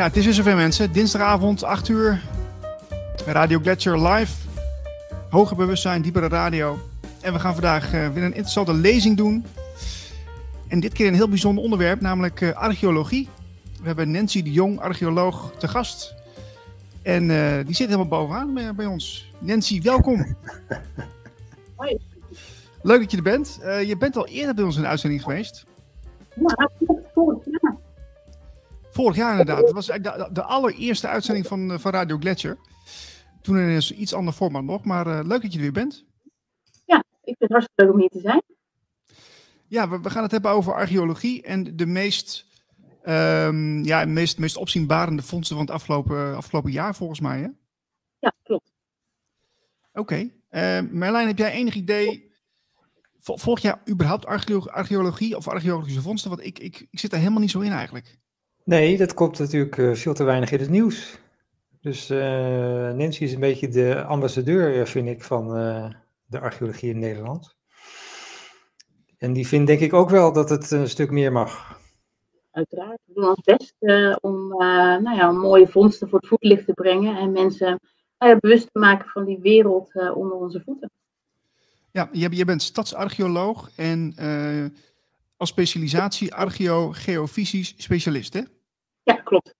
Ja, het is weer zover mensen. Dinsdagavond, 8 uur. Radio Gletscher live. Hoger bewustzijn, diepere radio. En we gaan vandaag uh, weer een interessante lezing doen. En dit keer een heel bijzonder onderwerp, namelijk uh, archeologie. We hebben Nancy de Jong, archeoloog, te gast. En uh, die zit helemaal bovenaan bij, bij ons. Nancy, welkom. Hoi. Leuk dat je er bent. je bent al eerder bij ons in de uitzending geweest. Ja. Vorig jaar inderdaad. Dat was de, de allereerste uitzending van, van Radio Gletscher. Toen in een iets ander format nog, maar uh, leuk dat je er weer bent. Ja, ik vind het hartstikke leuk om hier te zijn. Ja, we, we gaan het hebben over archeologie en de meest, um, ja, meest, meest opzienbarende vondsten van het afgelopen, afgelopen jaar volgens mij. Hè? Ja, klopt. Oké. Okay. Uh, Merlijn, heb jij enig idee Volg jij überhaupt archeologie of archeologische vondsten? Want ik, ik, ik zit daar helemaal niet zo in eigenlijk. Nee, dat komt natuurlijk uh, veel te weinig in het nieuws. Dus uh, Nancy is een beetje de ambassadeur, vind ik, van uh, de archeologie in Nederland. En die vindt denk ik ook wel dat het een stuk meer mag. Uiteraard. We doen ons best om nou ja, mooie vondsten voor het voetlicht te brengen en mensen bewust te maken van die wereld onder onze voeten. Ja, je, je bent stadsarcheoloog en uh, als specialisatie archeo-geofysisch specialist, hè? Ja, klopt.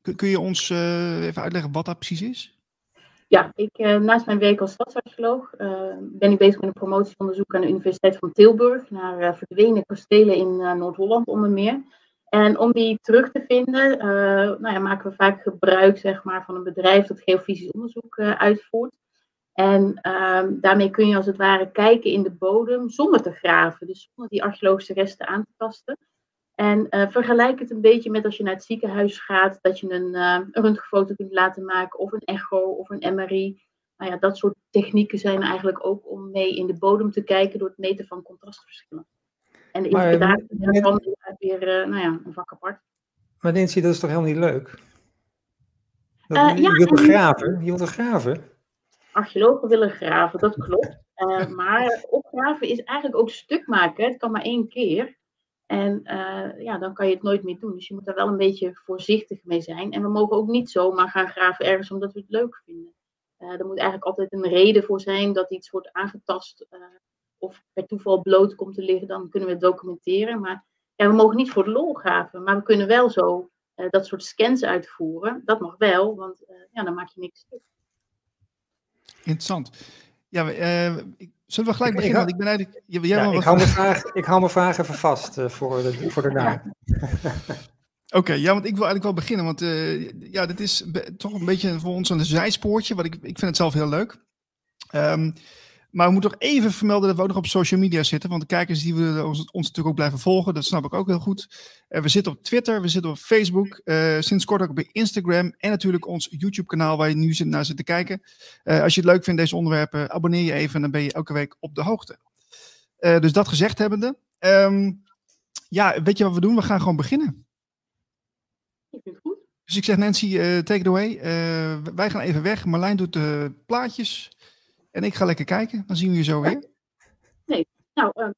Kun, kun je ons uh, even uitleggen wat dat precies is? Ja, ik, uh, naast mijn werk als stadsarcheoloog ben ik bezig met een promotieonderzoek aan de Universiteit van Tilburg naar verdwenen kastelen in Noord-Holland onder meer. En om die terug te vinden, nou ja, maken we vaak gebruik zeg maar, van een bedrijf dat geofysisch onderzoek uitvoert. En um, daarmee kun je als het ware kijken in de bodem zonder te graven. Dus zonder die archeologische resten aan te tasten. En uh, vergelijk het een beetje met als je naar het ziekenhuis gaat, dat je een, uh, een röntgenfoto kunt laten maken, of een echo, of een MRI. Nou ja, dat soort technieken zijn eigenlijk ook om mee in de bodem te kijken door het meten van contrastverschillen. En de interpretatie daarvan is weer uh, nou ja, een vak apart. Maar Nancy, dat is toch helemaal niet leuk? Dat, je, ja, wilt graven, je wilt graven archeologen willen graven, dat klopt. Maar opgraven is eigenlijk ook stuk maken. Het kan maar één keer. En uh, ja, dan kan je het nooit meer doen. Dus je moet daar wel een beetje voorzichtig mee zijn. En we mogen ook niet zomaar gaan graven ergens omdat we het leuk vinden. Uh, er moet eigenlijk altijd een reden voor zijn dat iets wordt aangetast of per toeval bloot komt te liggen. Dan kunnen we het documenteren. Maar ja, we mogen niet voor de lol graven. Maar we kunnen wel zo dat soort scans uitvoeren. Dat mag wel, want ja, dan maak je niks stuk. Interessant. Ja, uh, zullen we gelijk beginnen? Ik, want ik ben eigenlijk. Jij ja, ik, hou mijn vraag, ik hou mijn vraag even vast uh, voor, de, voor daarna. Oké, okay, ja, want ik wil eigenlijk wel beginnen. Want uh, ja, dit is toch een beetje voor ons een zijspoortje. Wat ik, ik vind het zelf heel leuk. Um, maar we moeten toch even vermelden dat we ook nog op social media zitten. Want de kijkers die willen ons, ons natuurlijk ook blijven volgen. Dat snap ik ook heel goed. Uh, we zitten op Twitter, we zitten op Facebook. Uh, sinds kort ook op Instagram. En natuurlijk ons YouTube kanaal waar je nu zit, naar zit te kijken. Uh, als je het leuk vindt, deze onderwerpen, abonneer je even. En dan ben je elke week op de hoogte. dus dat gezegd hebbende. Um, ja, weet je wat we doen? We gaan gewoon beginnen. Ik vind het goed. Dus ik zeg Nancy, take it away. wij gaan even weg. Marlijn doet de plaatjes. En ik ga lekker kijken. Dan zien we je zo weer. Nee, nou, uh,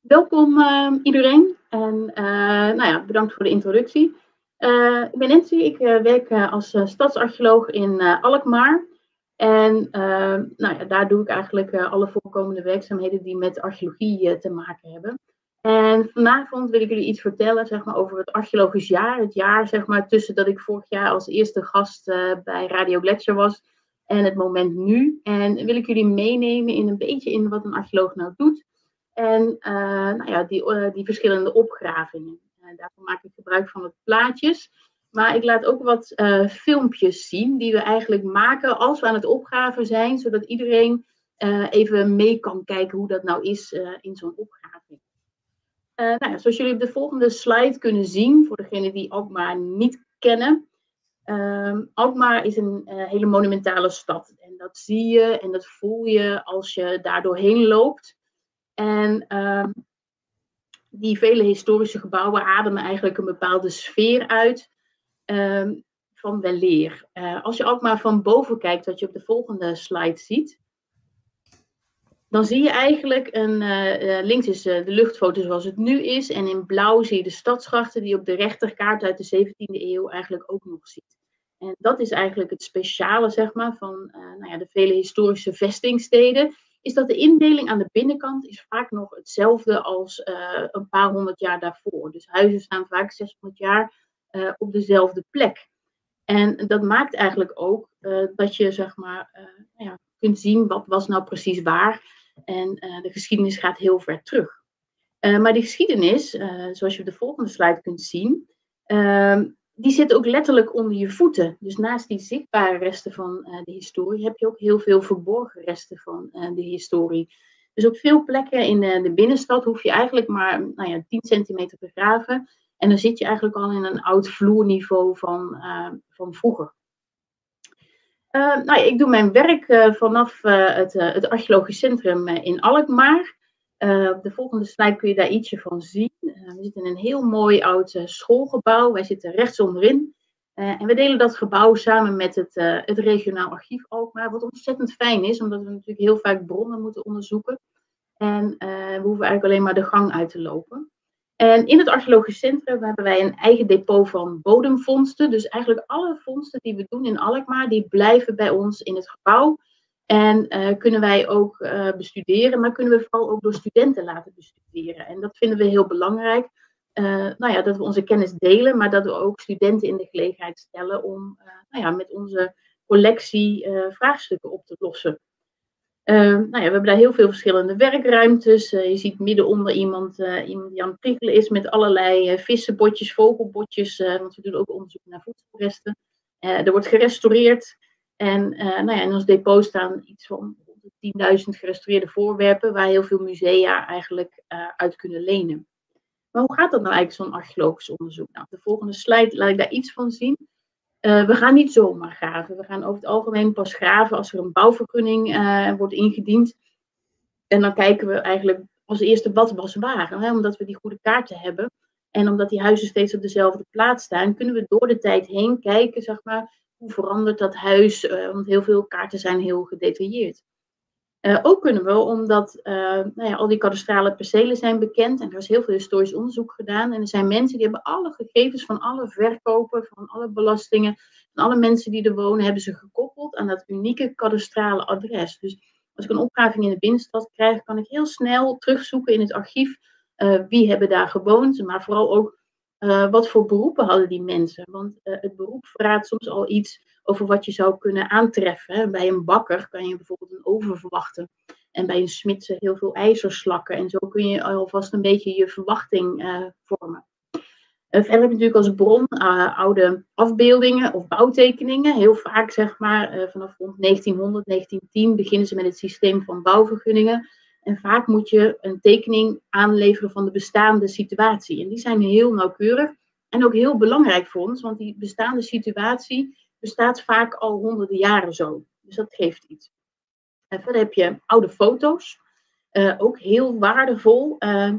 welkom uh, iedereen. En uh, nou ja, bedankt voor de introductie. ik ben Nancy, ik werk als stadsarcheoloog in Alkmaar. En nou ja, daar doe ik eigenlijk alle voorkomende werkzaamheden die met archeologie te maken hebben. En vanavond wil ik jullie iets vertellen zeg maar, over het archeologisch jaar. Het jaar zeg maar, tussen dat ik vorig jaar als eerste gast bij Radio Gletscher was en het moment nu. En wil ik jullie meenemen in een beetje in wat een archeoloog nou doet. En uh, nou ja, die, uh, die verschillende opgravingen. Uh, daarvoor maak ik gebruik van wat plaatjes. Maar ik laat ook wat filmpjes zien die we eigenlijk maken als we aan het opgraven zijn. Zodat iedereen even mee kan kijken hoe dat nou is in zo'n opgraving. nou ja, zoals jullie op de volgende slide kunnen zien, voor degenen die ook maar niet kennen, Um, Alkmaar is een uh, hele monumentale stad. En dat zie je en dat voel je als je daar doorheen loopt. En um, die vele historische gebouwen ademen eigenlijk een bepaalde sfeer uit um, van weleer. Uh, als je Alkmaar van boven kijkt, wat je op de volgende slide ziet. dan zie je eigenlijk, een, links is de luchtfoto zoals het nu is. En in blauw zie je de stadsgrachten die op de rechterkaart uit de 17e eeuw eigenlijk ook nog ziet. En dat is eigenlijk het speciale zeg maar, van nou ja, de vele historische vestingsteden is dat de indeling aan de binnenkant is vaak nog hetzelfde als uh, een paar honderd jaar daarvoor. Dus huizen staan vaak 600 jaar uh, op dezelfde plek. En dat maakt eigenlijk ook dat je zeg maar, ja, kunt zien wat was nou precies waar. En de geschiedenis gaat heel ver terug. maar die geschiedenis, zoals je op de volgende slide kunt zien, ehm, die zit ook letterlijk onder je voeten. Dus naast die zichtbare resten van uh, de historie heb je ook heel veel verborgen resten van uh, de historie. Dus op veel plekken in de, de, binnenstad hoef je eigenlijk maar nou ja, 10 centimeter te graven. En dan zit je eigenlijk al in een oud vloerniveau van, uh, van vroeger. nou ja, ik doe mijn werk vanaf het, het archeologisch centrum in Alkmaar. Op de volgende slide kun je daar ietsje van zien. Uh, we zitten in een heel mooi oud uh, schoolgebouw. Wij zitten rechts onderin. en we delen dat gebouw samen met het, het regionaal archief Alkmaar. Wat ontzettend fijn is, omdat we natuurlijk heel vaak bronnen moeten onderzoeken. En we hoeven eigenlijk alleen maar de gang uit te lopen. En in het archeologisch centrum hebben wij een eigen depot van bodemvondsten. Dus eigenlijk alle vondsten die we doen in Alkmaar, die blijven bij ons in het gebouw. En uh, kunnen wij ook uh, bestuderen, maar kunnen we vooral ook door studenten laten bestuderen. En dat vinden we heel belangrijk. Uh, nou ja, dat we onze kennis delen, maar dat we ook studenten in de gelegenheid stellen om nou ja, met onze collectie vraagstukken op te lossen. nou ja, we hebben daar heel veel verschillende werkruimtes. je ziet midden onder iemand, iemand die aan het prikkelen is met allerlei vissenbotjes, vogelbotjes. want we doen ook onderzoek naar voedselresten. er wordt gerestaureerd. En uh, nou ja, in ons depot staan iets van 10.000 gerestaureerde voorwerpen waar heel veel musea eigenlijk uh, uit kunnen lenen. Maar hoe gaat dat nou eigenlijk, zo'n archeologisch onderzoek? Nou, de volgende slide laat ik daar iets van zien. Uh, we gaan niet zomaar graven. We gaan over het algemeen pas graven als er een bouwvergunning wordt ingediend. En dan kijken we eigenlijk als eerste wat was waar. Hè? Omdat we die goede kaarten hebben. En omdat die huizen steeds op dezelfde plaats staan, kunnen we door de tijd heen kijken, zeg maar, hoe verandert dat huis? Uh, want heel veel kaarten zijn heel gedetailleerd. Uh, ook kunnen we, omdat uh, nou ja, al die kadastrale percelen zijn bekend en er is heel veel historisch onderzoek gedaan. En er zijn mensen die hebben alle gegevens van alle verkopen, van alle belastingen, van alle mensen die er wonen, hebben ze gekoppeld aan dat unieke kadastrale adres. Dus als ik een opgraving in de binnenstad krijg, kan ik heel snel terugzoeken in het archief wie hebben daar gewoond, maar vooral ook uh, wat voor beroepen hadden die mensen? Want uh, het beroep verraadt soms al iets over wat je zou kunnen aantreffen. Bij een bakker kan je bijvoorbeeld een oven verwachten. En bij een smid heel veel ijzerslakken. En zo kun je alvast een beetje je verwachting uh, vormen. verder heb je natuurlijk als bron oude afbeeldingen of bouwtekeningen. Heel vaak, zeg maar, vanaf rond 1900, 1910 beginnen ze met het systeem van bouwvergunningen. En vaak moet je een tekening aanleveren van de bestaande situatie. En die zijn heel nauwkeurig en ook heel belangrijk voor ons, want die bestaande situatie bestaat vaak al honderden jaren zo. Dus dat geeft iets. En verder heb je oude foto's, uh, ook heel waardevol. Uh,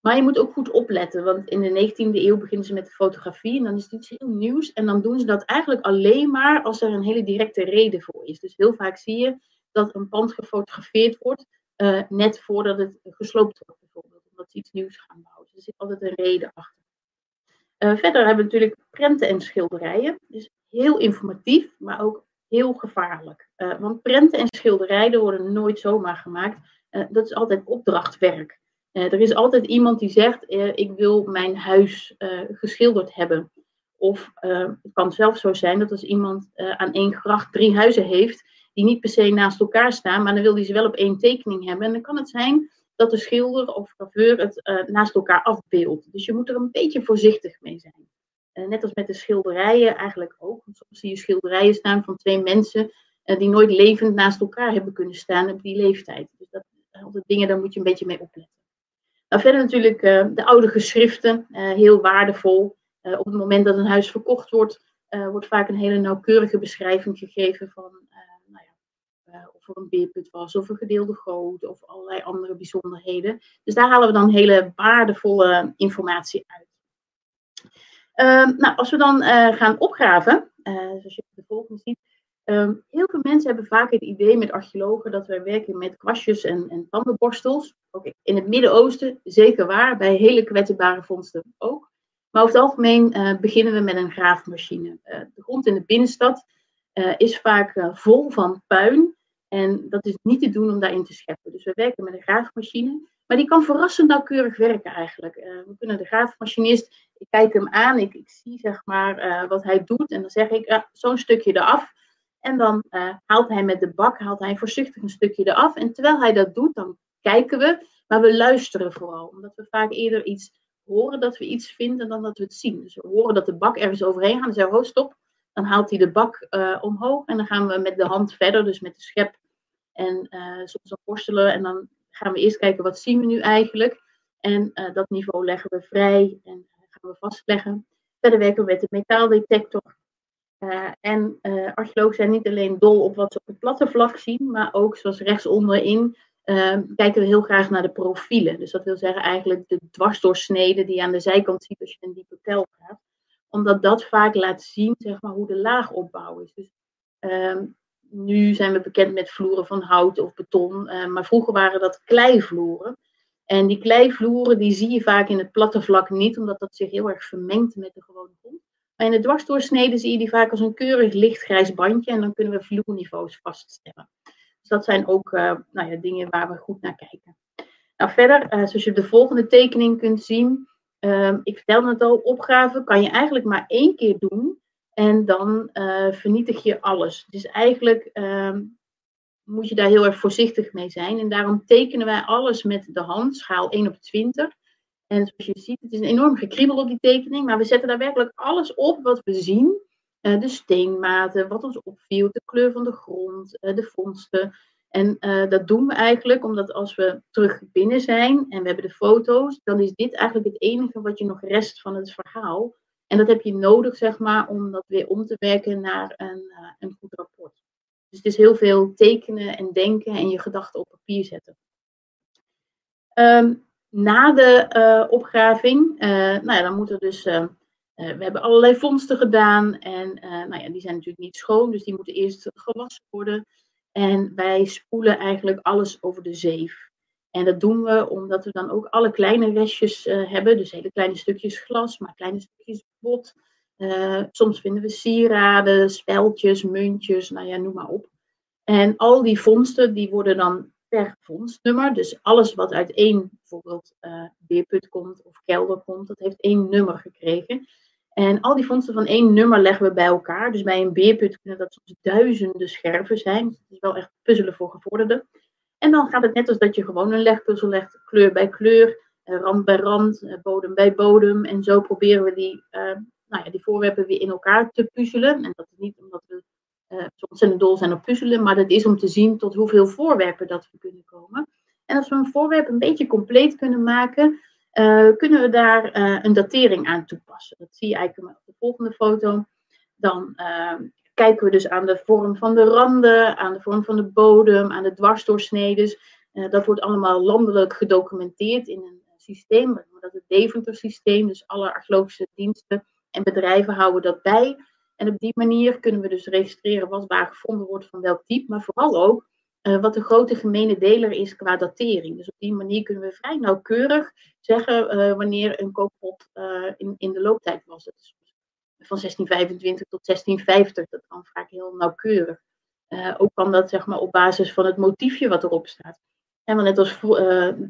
maar je moet ook goed opletten, want in de 19e eeuw beginnen ze met de fotografie en dan is het iets heel nieuws. En dan doen ze dat eigenlijk alleen maar als er een hele directe reden voor is. Dus heel vaak zie je dat een pand gefotografeerd wordt uh, net voordat het gesloopt wordt, bijvoorbeeld, omdat ze iets nieuws gaan bouwen. Dus er zit altijd een reden achter. Uh, verder hebben we natuurlijk prenten en schilderijen. Dus heel informatief, maar ook heel gevaarlijk. Uh, want prenten en schilderijen worden nooit zomaar gemaakt. dat is altijd opdrachtwerk. er is altijd iemand die zegt: Ik wil mijn huis geschilderd hebben. Of het kan zelfs zo zijn dat als iemand aan één gracht drie huizen heeft, die niet per se naast elkaar staan, maar dan wil hij ze wel op één tekening hebben. En dan kan het zijn dat de schilder of graveur het uh, naast elkaar afbeeldt. Dus je moet er een beetje voorzichtig mee zijn. Uh, net als met de schilderijen eigenlijk ook. Want soms zie je schilderijen staan van twee mensen uh, die nooit levend naast elkaar hebben kunnen staan op die leeftijd. Dus dat zijn altijd dingen, daar moet je een beetje mee opletten. Nou, verder natuurlijk de oude geschriften, heel waardevol. op het moment dat een huis verkocht wordt, wordt vaak een hele nauwkeurige beschrijving gegeven van uh, of er een beerput was, of een gedeelde goot, of allerlei andere bijzonderheden. Dus daar halen we dan hele waardevolle informatie uit. Uh, nou, als we dan uh, gaan opgraven, uh, zoals je de volgende ziet, Ehm, heel veel mensen hebben vaak het idee met archeologen dat wij werken met kwastjes en, en tandenborstels. Ook in het Midden-Oosten, zeker waar, bij hele kwetsbare vondsten ook. Maar over het algemeen beginnen we met een graafmachine. De grond in de binnenstad is vaak vol van puin. En dat is niet te doen om daarin te scheppen. Dus we werken met een graafmachine. Maar die kan verrassend nauwkeurig werken eigenlijk. we kunnen de graafmachinist, ik kijk hem aan, ik, ik zie zeg maar wat hij doet. En dan zeg ik, zo'n stukje eraf. En dan haalt hij met de bak, haalt hij voorzichtig een stukje eraf. En terwijl hij dat doet, dan kijken we. Maar we luisteren vooral. Omdat we vaak eerder iets horen dat we iets vinden dan dat we het zien. Dus we horen dat de bak ergens overheen gaat en zeggen, oh stop. Dan haalt hij de bak uh, omhoog en dan gaan we met de hand verder, dus met de schep. En uh, soms dan worstelen en dan gaan we eerst kijken, wat zien we nu eigenlijk? En uh, dat niveau leggen we vrij en gaan we vastleggen. Verder werken we met de metaaldetector. en archeologen zijn niet alleen dol op wat ze op het platte vlak zien, maar ook zoals rechtsonderin Ehm, kijken we heel graag naar de profielen. Dus dat wil zeggen eigenlijk de dwarsdoorsneden die je aan de zijkant ziet als je een diepe gaat. Omdat dat vaak laat zien zeg maar, hoe de laagopbouw is. Dus, ehm, nu zijn we bekend met vloeren van hout of beton, uh, maar vroeger waren dat kleivloeren. En die kleivloeren die zie je vaak in het platte vlak niet, omdat dat zich heel erg vermengt met de gewone grond. Maar in de dwarsdoorsneden zie je die vaak als een keurig lichtgrijs bandje en dan kunnen we vloerniveaus vaststellen dat zijn ook uh, nou ja, dingen waar we goed naar kijken. Nou, verder, uh, zoals je op de volgende tekening kunt zien, uh, ik vertelde het al, opgraven kan je eigenlijk maar één keer doen en dan uh, vernietig je alles. Dus eigenlijk ehm, moet je daar heel erg voorzichtig mee zijn. En daarom tekenen wij alles met de hand, schaal 1 op 20. En zoals je ziet, het is een enorm gekriebel op die tekening, maar we zetten daar werkelijk alles op wat we zien. Uh, de steenmaten, wat ons opviel, de kleur van de grond, uh, de vondsten. En uh, dat doen we eigenlijk omdat als we terug binnen zijn en we hebben de foto's, dan is dit eigenlijk het enige wat je nog rest van het verhaal. En dat heb je nodig, zeg maar, om dat weer om te werken naar een, een goed rapport. Dus het is heel veel tekenen en denken en je gedachten op papier zetten. Um, na de opgraving, nou ja, dan moet er dus we hebben allerlei vondsten gedaan en nou ja, die zijn natuurlijk niet schoon, dus die moeten eerst gewassen worden. En wij spoelen eigenlijk alles over de zeef. En dat doen we omdat we dan ook alle kleine restjes uh, hebben, dus hele kleine stukjes glas, maar kleine stukjes bot. soms vinden we sieraden, speltjes, muntjes, nou ja, noem maar op. En al die vondsten die worden dan per vondstnummer, dus alles wat uit één bijvoorbeeld beerput komt of kelder komt, dat heeft één nummer gekregen. En al die vondsten van één nummer leggen we bij elkaar. Dus bij een beerput kunnen dat soms duizenden scherven zijn. Het is wel echt puzzelen voor gevorderden. En dan gaat het net als dat je gewoon een legpuzzel legt, kleur bij kleur, eh, rand bij rand, eh, bodem bij bodem. En zo proberen we die, uh, nou ja, die voorwerpen weer in elkaar te puzzelen. En dat is niet omdat we uh, zo ontzettend dol zijn op puzzelen, maar dat is om te zien tot hoeveel voorwerpen dat we kunnen komen. En als we een voorwerp een beetje compleet kunnen maken, uh, kunnen we daar uh, een datering aan toepassen. Dat zie je eigenlijk op de volgende foto. Dan uh, kijken we dus aan de vorm van de randen, aan de vorm van de bodem, aan de dwarsdoorsneden. dat wordt allemaal landelijk gedocumenteerd in een systeem, dat is het Deventer systeem. Dus alle archeologische diensten en bedrijven houden dat bij. En op die manier kunnen we dus registreren wat waar gevonden wordt van welk type, maar vooral ook uh, wat de grote gemene deler is qua datering. Dus op die manier kunnen we vrij nauwkeurig zeggen uh, wanneer een kooppot uh, in, in de looptijd was. Het van 1625 tot 1650, dat kan vaak heel nauwkeurig. ook kan dat zeg maar, op basis van het motiefje wat erop staat. En net als,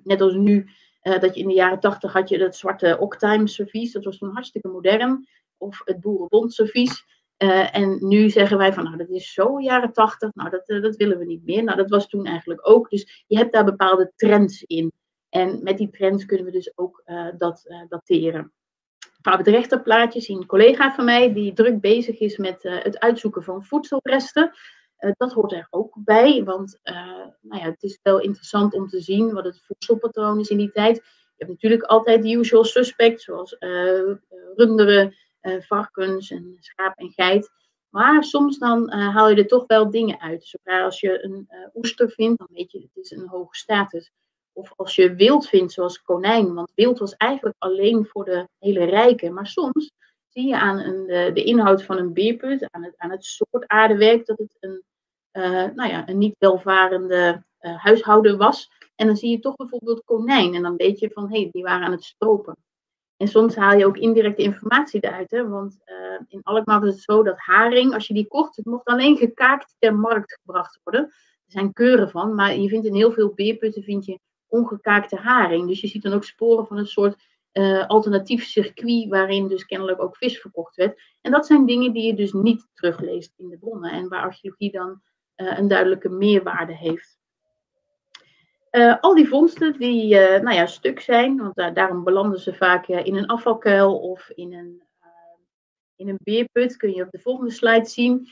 net als nu, dat je in de jaren 80 had je dat zwarte Ocktime servies, dat was toen hartstikke modern. Of het boerenbond servies. Uh, en nu zeggen wij van, nou, dat is zo jaren tachtig, nou, dat, uh, dat willen we niet meer. Nou, dat was toen eigenlijk ook. Dus je hebt daar bepaalde trends in. En met die trends kunnen we dus ook uh, dat dateren. Op het rechterplaatje zie een collega van mij die druk bezig is met het uitzoeken van voedselresten. dat hoort er ook bij, want nou ja, het is wel interessant om te zien wat het voedselpatroon is in die tijd. Je hebt natuurlijk altijd de usual suspects, zoals runderen, varkens en schaap en geit. Maar soms dan uh, haal je er toch wel dingen uit. Zodra als je een uh, oester vindt, dan weet je, het is een hoge status. Of als je wild vindt, zoals konijn. Want wild was eigenlijk alleen voor de hele rijken. Maar soms zie je aan een, de, inhoud van een beerput, aan het, aan het soort aardewerk, dat het een, nou ja, een niet welvarende huishouden was. En dan zie je toch bijvoorbeeld konijn. En dan weet je van, hé, hey, die waren aan het stropen. En soms haal je ook indirecte informatie eruit. Hè? Want uh, in Alkmaar is het zo dat haring, als je die kocht, het mocht alleen gekaakt ter markt gebracht worden. Er zijn keuren van, maar je vindt in heel veel beerputten vind je ongekaakte haring. Dus je ziet dan ook sporen van een soort uh, alternatief circuit waarin dus kennelijk ook vis verkocht werd. En dat zijn dingen die je dus niet terugleest in de bronnen en waar archeologie dan uh, een duidelijke meerwaarde heeft. Uh, al die vondsten die uh, nou ja, stuk zijn, want daarom belanden ze vaak in een afvalkuil of in een, in een beerput, kun je op de volgende slide zien,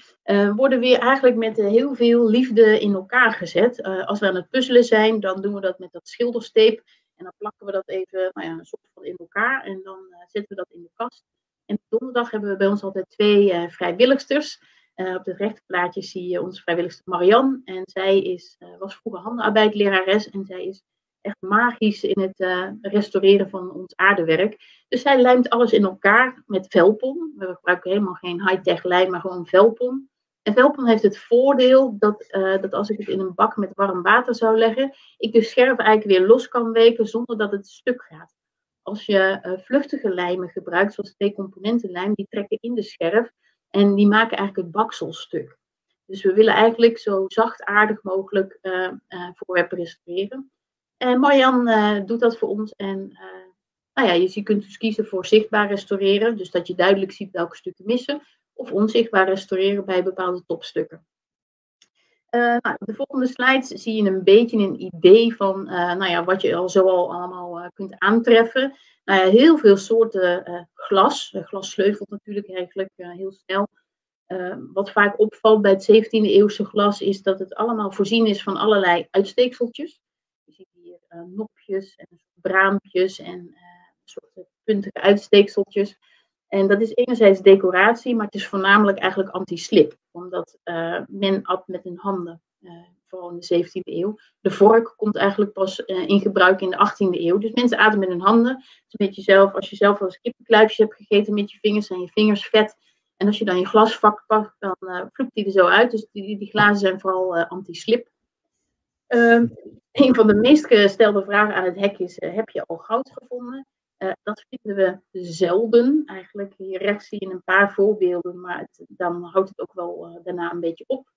worden weer eigenlijk met heel veel liefde in elkaar gezet. als we aan het puzzelen zijn, dan doen we dat met dat schildersteep en dan plakken we dat even nou ja, soort van in elkaar en dan zetten we dat in de kast. En donderdag hebben we bij ons altijd twee vrijwilligsters. Uh, op het rechterplaatje zie je onze vrijwilligste Marianne. En zij is, uh, was vroeger handenarbeidlerares en zij is echt magisch in het uh, restaureren van ons aardewerk. Dus zij lijmt alles in elkaar met velpon. We gebruiken helemaal geen high-tech lijm, maar gewoon velpon. En velpon heeft het voordeel dat, dat als ik het in een bak met warm water zou leggen, ik de scherf eigenlijk weer los kan weken zonder dat het stuk gaat. Als je vluchtige lijmen gebruikt, zoals twee componenten lijm, die trekken in de scherf. En die maken eigenlijk het bakselstuk. Dus we willen eigenlijk zo zachtaardig mogelijk uh, uh, voorwerpen restaureren. En Marjan uh, doet dat voor ons. En nou ja, je kunt dus kiezen voor zichtbaar restaureren. Dus dat je duidelijk ziet welke stukken missen. Of onzichtbaar restaureren bij bepaalde topstukken. nou, de volgende slide zie je een beetje een idee van nou ja, wat je al zo al allemaal kunt aantreffen. Nou heel veel soorten uh, glas. Uh, glas sleuvelt natuurlijk eigenlijk uh, heel snel. wat vaak opvalt bij het 17e eeuwse glas is dat het allemaal voorzien is van allerlei uitsteekseltjes. Je ziet hier nopjes en braampjes en soorten puntige uitsteekseltjes. En dat is enerzijds decoratie, maar het is voornamelijk eigenlijk anti-slip. Omdat men at met hun handen vooral in de 17e eeuw. De vork komt eigenlijk pas uh, in gebruik in de 18e eeuw. Dus mensen aten met hun handen. Dus een beetje zelf, als je zelf wel eens hebt gegeten met je vingers, zijn je vingers vet. En als je dan je glasvak pakt, dan uh, die er zo uit. Dus die, die glazen zijn vooral uh, anti-slip. Uh, een van de meest gestelde vragen aan het hek is: heb je al goud gevonden? dat vinden we zelden. Eigenlijk hier rechts zie je een paar voorbeelden, maar dan houdt het ook wel daarna een beetje op.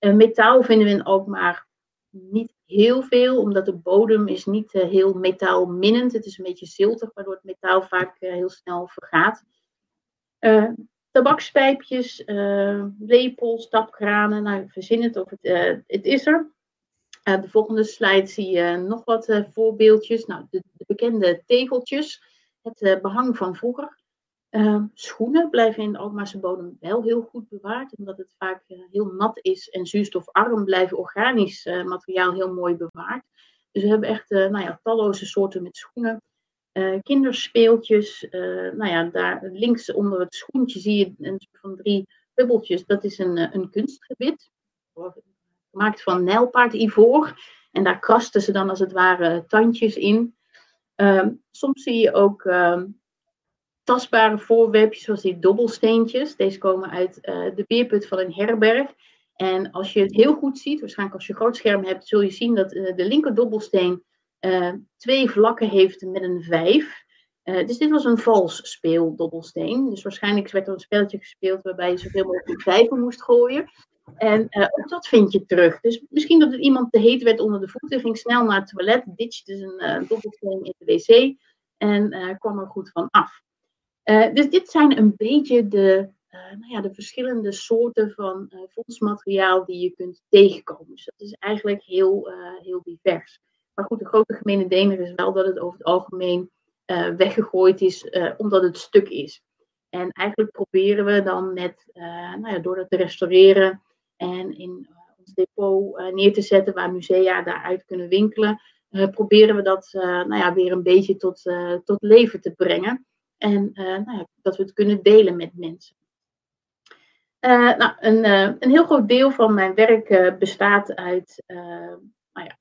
Uh, metaal vinden we in Alkmaar niet heel veel, omdat de bodem is niet uh, heel metaalminnend. Het is een beetje ziltig, waardoor het metaal vaak uh, heel snel vergaat. tabakspijpjes, lepels, tapkranen, nou, verzin het of het, het is er. Uh, de volgende slide zie je nog wat uh, voorbeeldjes. Nou, de, de, bekende tegeltjes, het uh, behang van vroeger. Uh, schoenen blijven in de Alkmaarse bodem wel heel goed bewaard, omdat het vaak uh, heel nat is en zuurstofarm blijven organisch uh, materiaal heel mooi bewaard. Dus we hebben echt nou ja, talloze soorten met schoenen. kinderspeeltjes, nou ja, daar links onder het schoentje zie je een soort van drie bubbeltjes. Dat is een, een kunstgebit, gemaakt van nijlpaardivoor. En daar krasten ze dan als het ware tandjes in. Ehm, soms zie je ook ehm, tastbare voorwerpjes zoals die dobbelsteentjes. Deze komen uit uh, de beerput van een herberg. En als je het heel goed ziet, waarschijnlijk als je een groot scherm hebt, zul je zien dat uh, de linker dobbelsteen uh, twee vlakken heeft met een vijf. dus dit was een vals speeldobbelsteen. Dus waarschijnlijk werd er een spelletje gespeeld waarbij je zoveel mogelijk vijven moest gooien. En ook dat vind je terug. Dus misschien dat het iemand te heet werd onder de voeten, ging snel naar het toilet, ditchte zijn dobbelsteen in de wc en kwam er goed van af. Uh, dus dit zijn een beetje de, uh, nou ja, de verschillende soorten van uh, fondsmateriaal die je kunt tegenkomen. Dus dat is eigenlijk heel, heel divers. Maar goed, de grote gemene dener is wel dat het over het algemeen weggegooid is omdat het stuk is. En eigenlijk proberen we dan met, nou ja, door dat te restaureren en in ons depot neer te zetten waar musea daaruit kunnen winkelen, proberen we dat nou ja, weer een beetje tot, tot leven te brengen. En uh, nou ja, dat we het kunnen delen met mensen. Uh, nou, een, uh, een, heel groot deel van mijn werk bestaat uit, nou ja,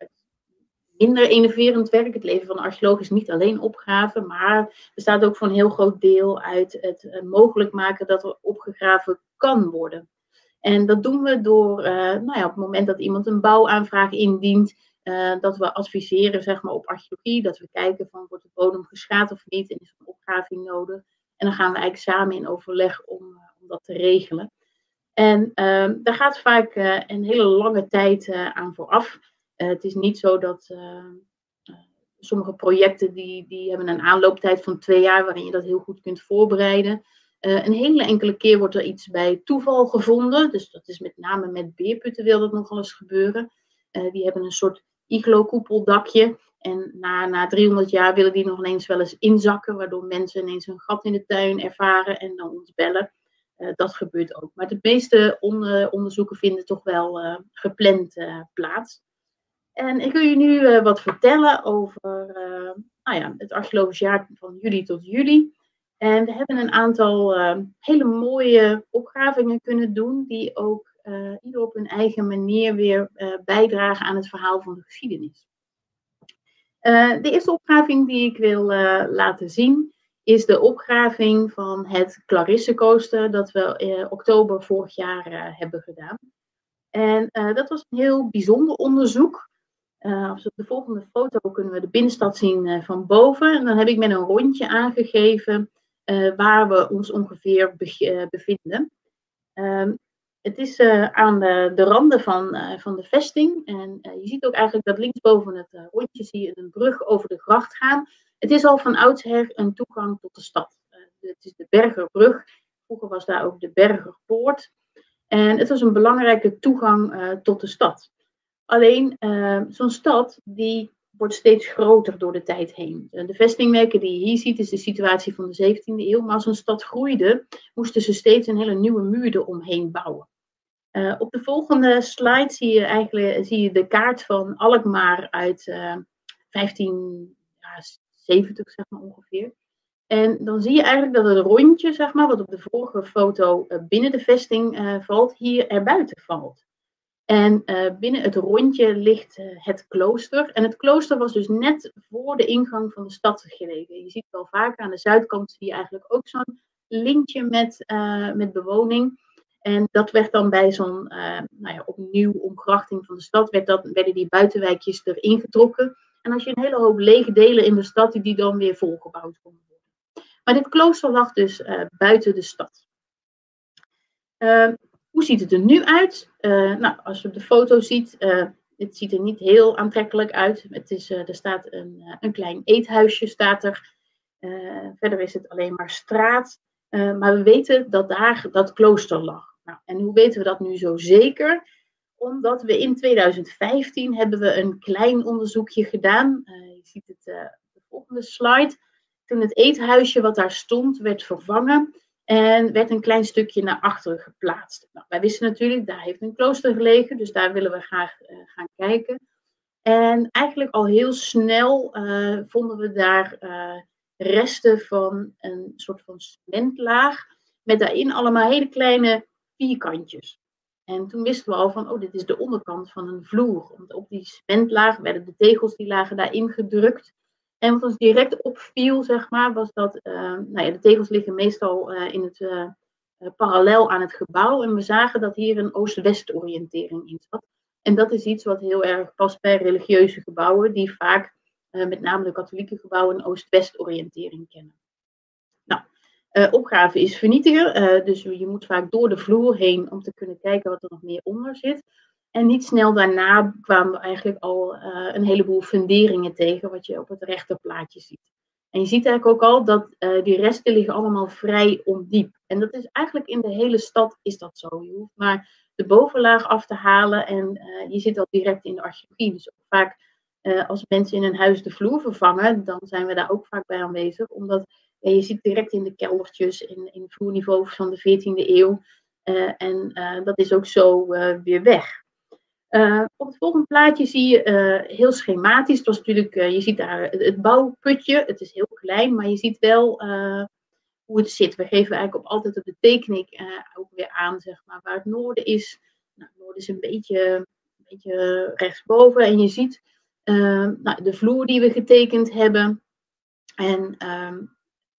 minder enerverend werk. Het leven van een archeoloog is niet alleen opgraven, maar bestaat ook voor een heel groot deel uit het mogelijk maken dat er opgegraven kan worden. En dat doen we door, nou ja, op het moment dat iemand een bouwaanvraag indient, dat we adviseren zeg maar, op archeologie, dat we kijken van wordt de bodem geschaad of niet en is er een opgraving nodig. En dan gaan we eigenlijk samen in overleg om, uh, om dat te regelen. En uh, daar gaat vaak uh, een hele lange tijd aan vooraf. het is niet zo dat sommige projecten die, die hebben een aanlooptijd van twee jaar waarin je dat heel goed kunt voorbereiden. een hele enkele keer wordt er iets bij toeval gevonden. Dus dat is met name met beerputten wil dat nogal eens gebeuren. die hebben een soort iglo-koepeldakje. En na, na 300 jaar willen die nog ineens wel eens inzakken, waardoor mensen ineens een gat in de tuin ervaren en dan ons bellen. Uh, dat gebeurt ook. Maar de meeste on onderzoeken vinden toch wel uh, gepland uh, plaats. En ik wil je nu wat vertellen over nou ja, het archeologisch jaar van juli tot juli. En we hebben een aantal hele mooie opgravingen kunnen doen, die ook ieder op hun eigen manier weer bijdragen aan het verhaal van de geschiedenis. Uh, de eerste opgraving die ik wil laten zien is de opgraving van het Clarisse dat we in oktober vorig jaar hebben gedaan. En dat was een heel bijzonder onderzoek. op de volgende foto kunnen we de binnenstad zien van boven. En dan heb ik met een rondje aangegeven waar we ons ongeveer bevinden. Ehm, het is uh, aan de, de, randen van, uh, van de vesting. En uh, je ziet ook eigenlijk dat linksboven het rondje zie je een brug over de gracht gaan. Het is al van oudsher een toegang tot de stad. het is de Bergerbrug. Vroeger was daar ook de Bergerpoort. En het was een belangrijke toegang tot de stad. Alleen zo'n stad die wordt steeds groter door de tijd heen. De vestingwerken die je hier ziet is de situatie van de 17e eeuw. Maar als een stad groeide, moesten ze steeds een hele nieuwe muur eromheen bouwen. Uh, op de volgende slide zie je eigenlijk zie je de kaart van Alkmaar uit uh, 1570, zeg maar ongeveer. En dan zie je eigenlijk dat het rondje, zeg maar, wat op de vorige foto binnen de vesting valt, hier erbuiten valt. En binnen het rondje ligt het klooster. En het klooster was dus net voor de ingang van de stad gelegen. Je ziet wel vaak aan de zuidkant zie je eigenlijk ook zo'n linkje met, met bewoning. En dat werd dan bij zo'n uh, nou ja, opnieuw omgrachting van de stad, werd dat, werden die buitenwijkjes erin getrokken. En als je een hele hoop lege delen in de stad, die, dan weer volgebouwd konden worden. Maar dit klooster lag dus uh, buiten de stad. Uh, hoe ziet het er nu uit? nou, als je op de foto ziet, het ziet er niet heel aantrekkelijk uit. Het is, er staat een, een klein eethuisje, staat er. verder is het alleen maar straat. maar we weten dat daar dat klooster lag. Nou, en hoe weten we dat nu zo zeker? Omdat we in 2015 hebben we een klein onderzoekje gedaan. Uh, je ziet het uh, op de volgende slide. Toen het eethuisje wat daar stond werd vervangen en werd een klein stukje naar achteren geplaatst. Nou, wij wisten natuurlijk, daar heeft een klooster gelegen, dus daar willen we graag uh, gaan kijken. En eigenlijk al heel snel vonden we daar resten van een soort van cementlaag. Met daarin allemaal hele kleine vierkantjes. En toen wisten we al van, oh, dit is de onderkant van een vloer. Want op die cementlaag werden de tegels, die lagen daarin gedrukt. En wat ons direct opviel, zeg maar, was dat uh, nou ja, de tegels liggen meestal uh, in het, uh, parallel aan het gebouw. En we zagen dat hier een oost-west oriëntering in zat. En dat is iets wat heel erg past bij religieuze gebouwen, die vaak, met name de katholieke gebouwen, een oost-west oriëntering kennen. Uh, opgave is vernietigen, uh, dus je moet vaak door de vloer heen om te kunnen kijken wat er nog meer onder zit. En niet snel daarna kwamen we eigenlijk al uh, een heleboel funderingen tegen, wat je op het rechterplaatje ziet. En je ziet eigenlijk ook al dat die resten liggen allemaal vrij ondiep. En dat is eigenlijk in de hele stad is dat zo. Je hoeft maar de bovenlaag af te halen en je zit al direct in de archeologie. Dus vaak als mensen in een huis de vloer vervangen, dan zijn we daar ook vaak bij aanwezig, omdat je ziet direct in de keldertjes, in, in vloerniveau van de 14e eeuw. Uh, en uh, dat is ook zo uh, weer weg. op het volgende plaatje zie je heel schematisch. Het was natuurlijk, je ziet daar het, bouwputje. Het is heel klein, maar je ziet wel hoe het zit. We geven eigenlijk op, altijd de tekening ook weer aan, zeg maar, waar het noorden is. Nou, het noorden is een beetje, een beetje rechtsboven. En je ziet nou, de vloer die we getekend hebben. En ehm,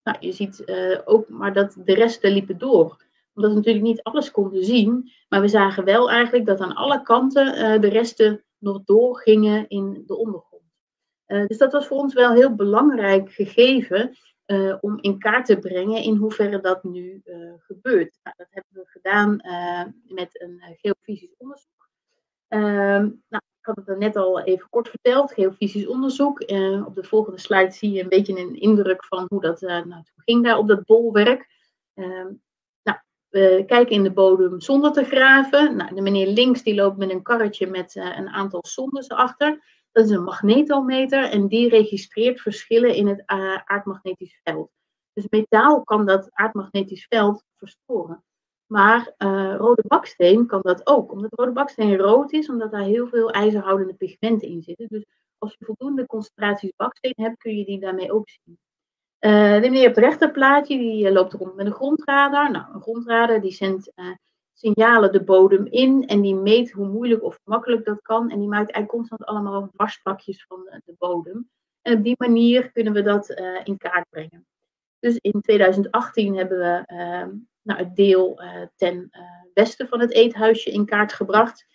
nou, je ziet uh, ook maar dat de resten liepen door. Omdat we natuurlijk niet alles konden zien. Maar we zagen wel eigenlijk dat aan alle kanten uh, de resten nog doorgingen in de ondergrond. Uh, dus dat was voor ons wel heel belangrijk gegeven. om in kaart te brengen in hoeverre dat nu gebeurt. Nou, dat hebben we gedaan met een geofysisch onderzoek. Ehm, nou, had het net al even kort verteld, geofysisch onderzoek. Uh, op de volgende slide zie je een beetje een indruk van hoe dat uh, nou, ging daar op dat bolwerk. Uh, nou, we kijken in de bodem zonder te graven. Nou, de meneer links die loopt met een karretje met uh, een aantal sondes erachter. Dat is een magnetometer en die registreert verschillen in het aardmagnetisch veld. Dus metaal kan dat aardmagnetisch veld verstoren. Maar uh, rode baksteen kan dat ook. Omdat rode baksteen rood is, omdat daar heel veel ijzerhoudende pigmenten in zitten. Dus als je voldoende concentraties baksteen hebt, kun je die daarmee ook zien. Uh, de meneer op het rechterplaatje, die uh, loopt rond met een grondradar. Nou, een grondradar die zendt signalen de bodem in en die meet hoe moeilijk of makkelijk dat kan. En die maakt eigenlijk constant allemaal wasplakjes van de, de bodem. En op die manier kunnen we dat in kaart brengen. Dus in 2018 hebben we ehm, nou, het deel uh, ten uh, westen van het eethuisje in kaart gebracht.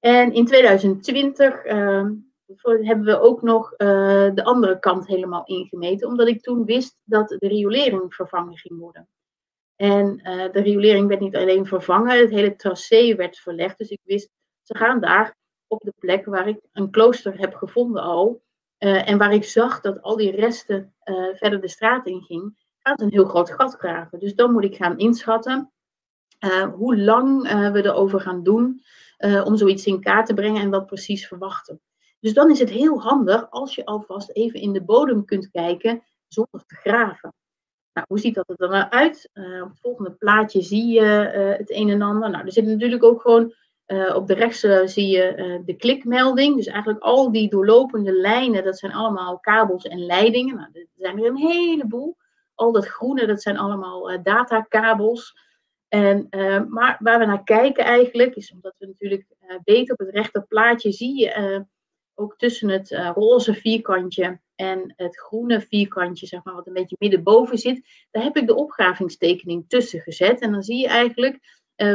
En in 2020 uh, ehm, hebben we ook nog eh, de andere kant helemaal ingemeten, omdat ik toen wist dat de riolering vervangen ging worden. En de riolering werd niet alleen vervangen, het hele tracé werd verlegd. Dus ik wist, ze gaan daar op de plek waar ik een klooster heb gevonden al. en waar ik zag dat al die resten verder de straat in ging gaat een heel groot gat graven. Dus dan moet ik gaan inschatten uh, hoe lang uh, we erover gaan doen uh, om zoiets in kaart te brengen en wat precies verwachten. Dus dan is het heel handig als je alvast even in de bodem kunt kijken zonder te graven. Nou, hoe ziet dat er dan uit? op het volgende plaatje zie je het een en ander. Nou, er zit natuurlijk ook gewoon op de rechtse zie je de klikmelding. Dus eigenlijk al die doorlopende lijnen, dat zijn allemaal kabels en leidingen. Nou, er zijn er een heleboel al dat groene, dat zijn allemaal uh, datakabels. En, uh, maar waar we naar kijken eigenlijk, is omdat we natuurlijk uh, weten op het rechterplaatje zie je ook tussen het roze vierkantje en het groene vierkantje, zeg maar, wat een beetje middenboven zit, daar heb ik de opgravingstekening tussen gezet. En dan zie je eigenlijk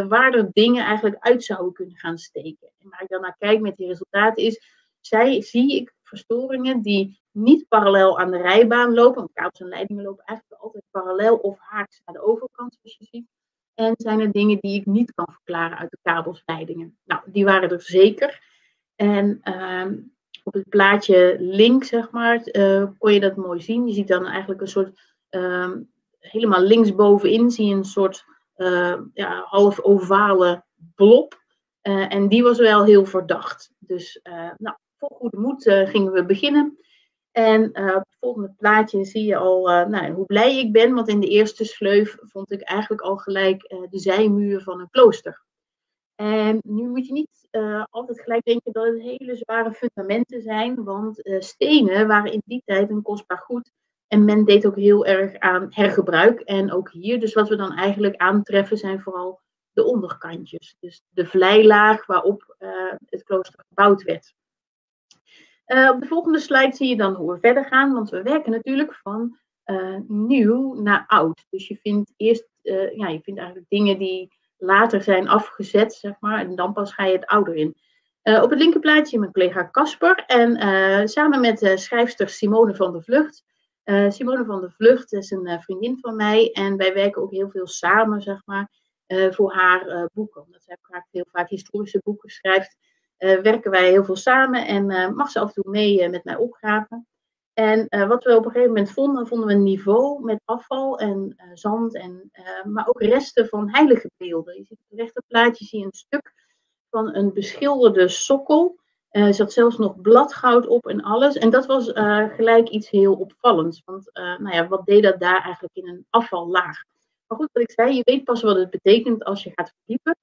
waar er dingen eigenlijk uit zouden kunnen gaan steken. En waar ik dan naar kijk met die resultaten is, zij, zie ik verstoringen die niet parallel aan de rijbaan lopen. Want kabels en leidingen lopen eigenlijk altijd parallel of haaks naar de overkant, zoals je ziet. En zijn er dingen die ik niet kan verklaren uit de kabelsleidingen. Nou, die waren er zeker. En ehm, op het plaatje links, zeg maar, uh, kon je dat mooi zien. Je ziet dan eigenlijk een soort, uh, helemaal linksbovenin zie je een soort uh, ja, half ovale blob. Eh, en die was wel heel verdacht. Dus nou, vol goede moed gingen we beginnen. En uh, op het volgende plaatje zie je al uh, nou, hoe blij ik ben, want in de eerste sleuf vond ik eigenlijk al gelijk de zijmuur van een klooster. En nu moet je niet altijd gelijk denken dat het hele zware fundamenten zijn, want stenen waren in die tijd een kostbaar goed. En men deed ook heel erg aan hergebruik. En ook hier, dus wat we dan eigenlijk aantreffen, zijn vooral de onderkantjes. Dus de vleilaag waarop het klooster gebouwd werd. Uh, op de volgende slide zie je dan hoe we verder gaan, want we werken natuurlijk van uh, nieuw naar oud. Dus je vindt eerst, uh, ja, je vindt eigenlijk dingen die later zijn afgezet, zeg maar, en dan pas ga je het ouder in. op het linkerplaatje mijn collega Casper en samen met schrijfster Simone van der Vlucht. Simone van der Vlucht is een vriendin van mij en wij werken ook heel veel samen, zeg maar, voor haar boeken. Omdat zij heel vaak historische boeken schrijft. Eh, werken wij heel veel samen en eh, mag ze af en toe mee eh, met mij opgraven. En wat we op een gegeven moment vonden, vonden we een niveau met afval en zand, en, maar ook resten van heilige beelden. Je ziet op het rechterplaatje zie je een stuk van een beschilderde sokkel. Er zat zelfs nog bladgoud op en alles. En dat was gelijk iets heel opvallends. Want nou ja, wat deed dat daar eigenlijk in een afvallaag? Maar goed, wat ik zei, je weet pas wat het betekent als je gaat verdiepen.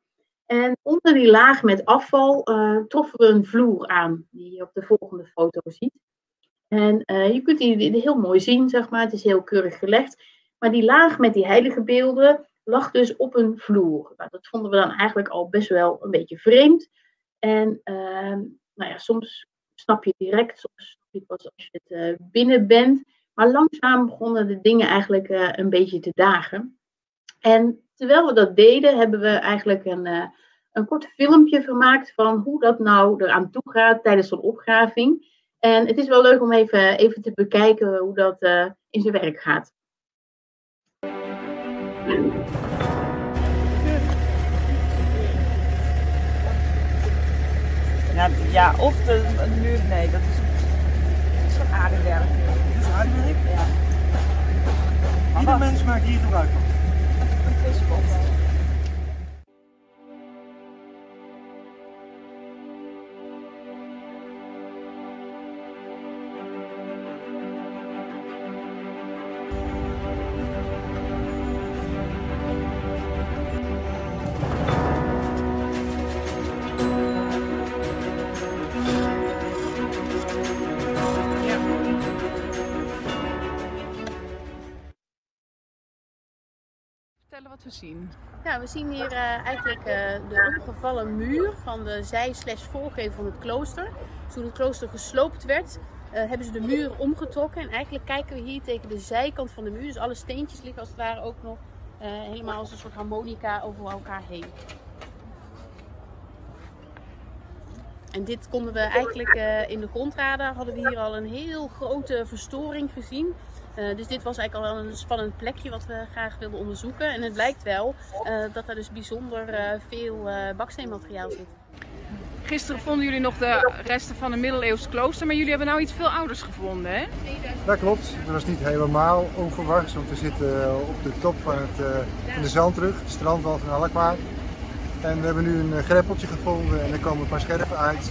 En onder die laag met afval uh, troffen we een vloer aan, die je op de volgende foto ziet. En uh, je kunt die, heel mooi zien, zeg maar. Het is heel keurig gelegd. Maar die laag met die heilige beelden lag dus op een vloer. Nou, dat vonden we dan eigenlijk al best wel een beetje vreemd. En uh, nou ja, soms snap je direct, soms snap je pas als je het binnen bent. Maar langzaam begonnen de dingen eigenlijk een beetje te dagen. En terwijl we dat deden, hebben we eigenlijk een, een kort filmpje gemaakt van hoe dat nou eraan toe gaat tijdens zo'n opgraving. En het is wel leuk om even, even te bekijken hoe dat in zijn werk gaat. Ja, ja of de, muur, nee, dat is, dat is van aardewerk. Dat is aardewerk? Ja. Ieder mens maakt hier gebruik van. Een vispot. Ja, we zien hier uh, eigenlijk uh, de omgevallen muur van de zij-volgever van het klooster. Toen het klooster gesloopt werd, uh, hebben ze de muur omgetrokken. En eigenlijk kijken we hier tegen de zijkant van de muur. Dus alle steentjes liggen als het ware ook nog helemaal als een soort harmonica over elkaar heen. En dit konden we eigenlijk in de grondradar hadden we hier al een heel grote verstoring gezien. Uh, dus dit was eigenlijk al een spannend plekje wat we graag wilden onderzoeken. En het blijkt wel uh, dat er dus bijzonder uh, veel baksteenmateriaal zit. Gisteren vonden jullie nog de resten van een middeleeuws klooster, maar jullie hebben nou iets veel ouders gevonden, hè? Dat klopt. Dat was niet helemaal onverwachts, want we zitten op de top van, het, van de zandrug, de strandwal van Alkmaar. En we hebben nu een greppeltje gevonden en er komen een paar scherven uit.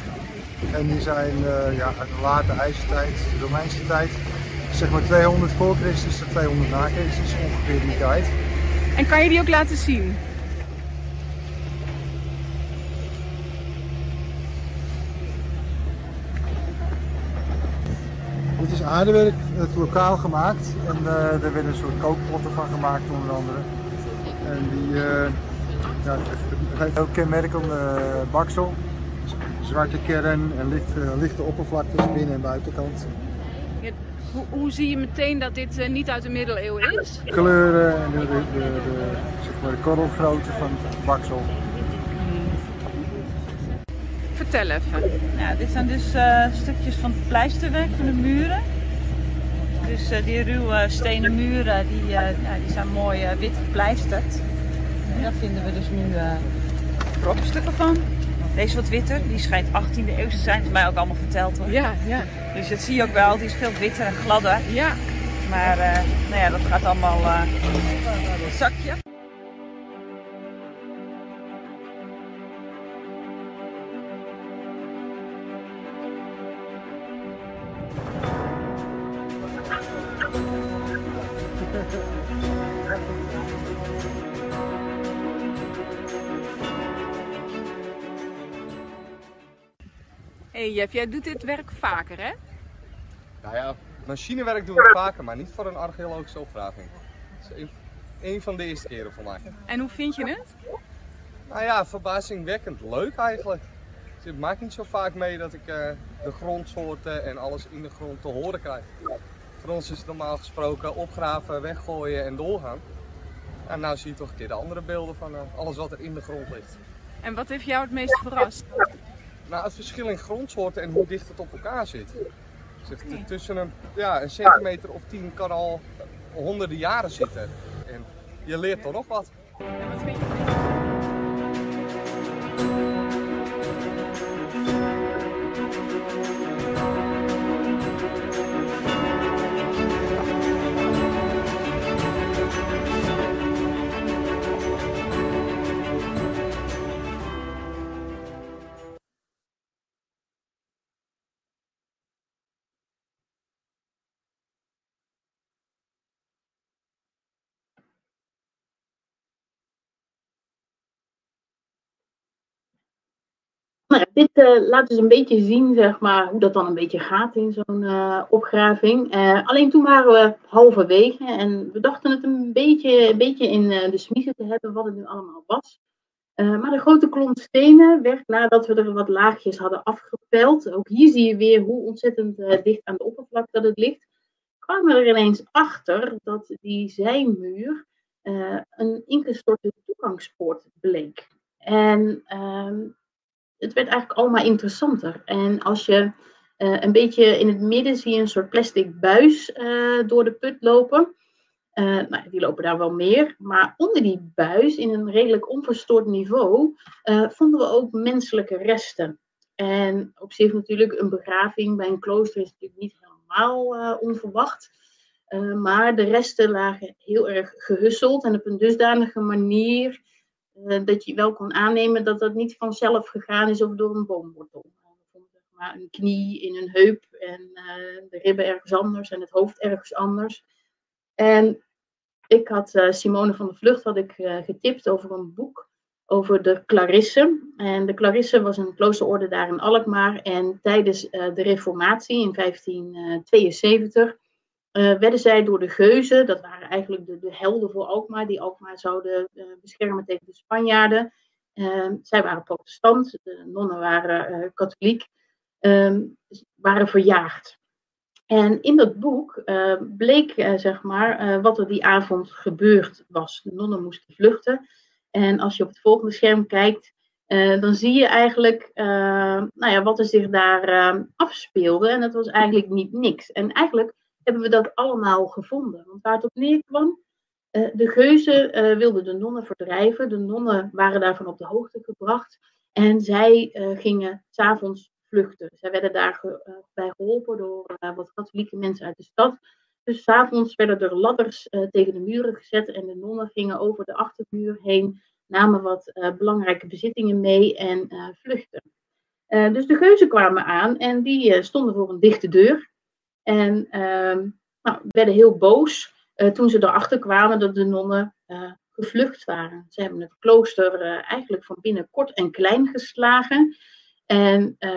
En die zijn ja, uit de late ijzertijd, de Romeinse tijd zeg maar 200 voor Christus en 200 na Christus, ongeveer die tijd. En kan je die ook laten zien? Dit is aardewerk, het lokaal gemaakt en uh, er werden een soort kookpotten van gemaakt onder andere. En die, uh, ja, het heeft ook kenmerkende uh, baksel, zwarte kern en licht, lichte oppervlaktes binnen- en buitenkant. Hoe, hoe, zie je meteen dat dit uh, niet uit de middeleeuwen is? De kleuren en de, de, de, de, zeg maar de korrelgrootte van het baksel. Vertel even. Ja, dit zijn dus uh, stukjes van het pleisterwerk van de muren. Dus uh, die ruwe stenen muren die, ja, die zijn mooi wit gepleisterd. En daar vinden we dus nu brokstukken van. Deze wat witter, die schijnt 18e eeuw te zijn. Is mij ook allemaal verteld hoor. Ja, ja. Dus dat zie je ook wel, die is veel witter en gladder. Ja. Maar uh, nou ja, dat gaat allemaal uh, een zakje. Hey Jeff, jij doet dit werk vaker hè? Nou ja, machinewerk doen we vaker, maar niet voor een archeologische opgraving. Dat is een, een van de eerste keren voor mij. En hoe vind je het? Nou ja, verbazingwekkend leuk eigenlijk. Dus het maakt niet zo vaak mee dat ik uh, de grondsoorten en alles in de grond te horen krijg. Voor ons is het normaal gesproken opgraven, weggooien en doorgaan. En nu zie je toch een keer de andere beelden van uh, alles wat er in de grond ligt. En wat heeft jou het meest verrast? Nou, het verschil in grondsoorten en hoe dicht het op elkaar zit. Tussen een, ja, een centimeter of tien kan al honderden jaren zitten. En je leert toch nog wat. En wat vind je Nou, dit uh, laat dus een beetje zien zeg maar, hoe dat dan een beetje gaat in zo'n uh, opgraving. Uh, alleen toen waren we halverwege en we dachten het een beetje, een beetje in de smiezen te hebben wat het nu allemaal was. maar de grote klont stenen werd, nadat we er wat laagjes hadden afgepeld, ook hier zie je weer hoe ontzettend dicht aan de oppervlakte dat het ligt, kwamen we er ineens achter dat die zijmuur een ingestorte toegangspoort bleek. En ehm, het werd eigenlijk allemaal interessanter. En als je uh, een beetje in het midden zie een soort plastic buis uh, door de put lopen. Uh, nou, die lopen daar wel meer. Maar onder die buis, in een redelijk onverstoord niveau, vonden we ook menselijke resten. En op zich natuurlijk een begraving bij een klooster is natuurlijk niet helemaal onverwacht. maar de resten lagen heel erg gehusseld en op een dusdanige manier dat je wel kon aannemen dat dat niet vanzelf gegaan is of door een boomwortel maar een knie in een heup en uh, de ribben ergens anders en het hoofd ergens anders. En ik had uh, Simone van der Vlucht had ik, getipt over een boek over de Clarisse. En de Clarisse was een kloosterorde daar in Alkmaar. En tijdens de Reformatie in 1572 werden zij door de geuzen, dat waren eigenlijk de, de helden voor Alkmaar, die Alkmaar zouden beschermen tegen de Spanjaarden. zij waren protestant, de nonnen waren katholiek um, waren verjaagd. En in dat boek uh, bleek, zeg maar, wat er die avond gebeurd was. De nonnen moesten vluchten. En als je op het volgende scherm kijkt, dan zie je eigenlijk nou ja, wat er zich daar afspeelde. En dat was eigenlijk niet niks. En eigenlijk hebben we dat allemaal gevonden. Want waar het op neerkwam, de geuzen wilden de nonnen verdrijven. De nonnen waren daarvan op de hoogte gebracht. En zij gingen s'avonds vluchten. Zij werden daarbij eh, geholpen door wat katholieke mensen uit de stad. Dus s'avonds werden er ladders tegen de muren gezet en de nonnen gingen over de achtermuur heen, namen wat belangrijke bezittingen mee en vluchtten. dus de geuzen kwamen aan en die stonden voor een dichte deur. En ehm, nou, werden heel boos toen ze erachter kwamen dat de nonnen gevlucht waren. Ze hebben het klooster eigenlijk van binnen kort en klein geslagen. En uh,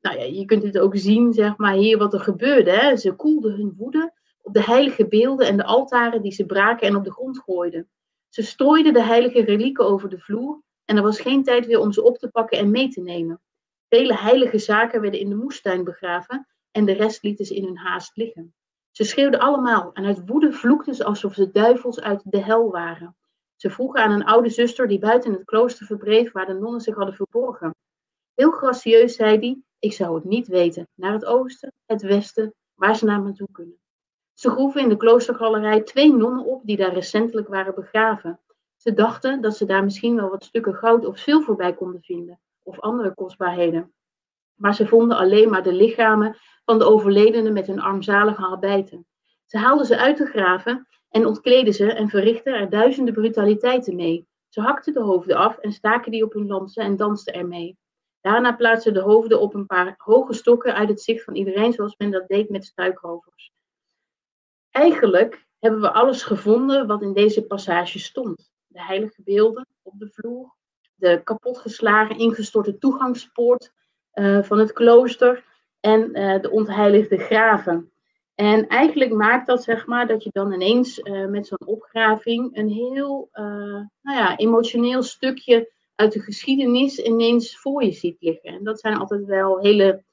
nou ja, je kunt het ook zien, zeg maar, hier wat er gebeurde. Hè. Ze koelden hun woede op de heilige beelden en de altaren die ze braken en op de grond gooiden. Ze strooiden de heilige relieken over de vloer en er was geen tijd weer om ze op te pakken en mee te nemen. Vele heilige zaken werden in de moestuin begraven en de rest lieten ze in hun haast liggen. Ze schreeuwden allemaal en uit woede vloekten ze alsof ze duivels uit de hel waren. Ze vroegen aan een oude zuster die buiten het klooster verbreef waar de nonnen zich hadden verborgen. Heel gracieus zei hij, ik zou het niet weten, naar het oosten, het westen, waar ze naar me toe kunnen. Ze groeven in de kloostergalerij twee nonnen op die daar recentelijk waren begraven. Ze dachten dat ze daar misschien wel wat stukken goud of zilver bij konden vinden, of andere kostbaarheden. Maar ze vonden alleen maar de lichamen van de overledenen met hun armzalige habijten. Ze haalden ze uit de graven en ontkleden ze en verrichtten er duizenden brutaliteiten mee. Ze hakten de hoofden af en staken die op hun lansen en dansten ermee. Daarna plaatsen de hoofden op een paar hoge stokken uit het zicht van iedereen, zoals men dat deed met struikrovers. Eigenlijk hebben we alles gevonden wat in deze passage stond. De heilige beelden op de vloer, de kapotgeslagen, ingestorte toegangspoort van het klooster en uh, de ontheiligde graven. En eigenlijk maakt dat zeg maar dat je dan ineens uh, met zo'n opgraving een heel nou ja, emotioneel stukje uit de geschiedenis ineens voor je ziet liggen. En dat zijn altijd wel hele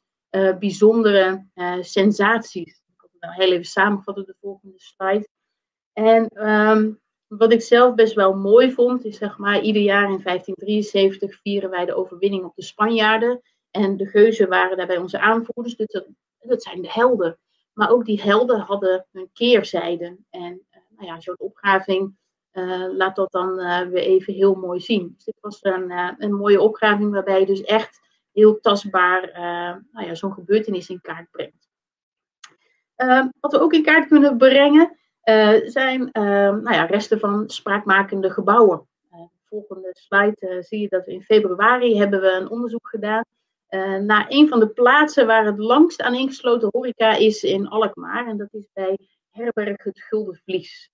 bijzondere sensaties. Ik zal het nou heel even samenvatten, de volgende slide. En um, wat ik zelf best wel mooi vond, is zeg maar, ieder jaar in 1573 vieren wij de overwinning op de Spanjaarden. En de geuzen waren daarbij onze aanvoerders, dus dat, zijn de helden. Maar ook die helden hadden een keerzijde. En uh, nou ja, zo'n opgraving uh, laat dat dan uh, weer even heel mooi zien. Dus dit was een, een mooie opgraving waarbij je dus echt heel tastbaar nou ja, zo'n gebeurtenis in kaart brengt. Ehm, wat we ook in kaart kunnen brengen zijn ehm, nou ja, resten van spraakmakende gebouwen. volgende slide zie je dat we in februari hebben we een onderzoek gedaan naar een van de plaatsen waar het langst aan ingesloten horeca is in Alkmaar. En dat is bij herberg het Gulden Vlies.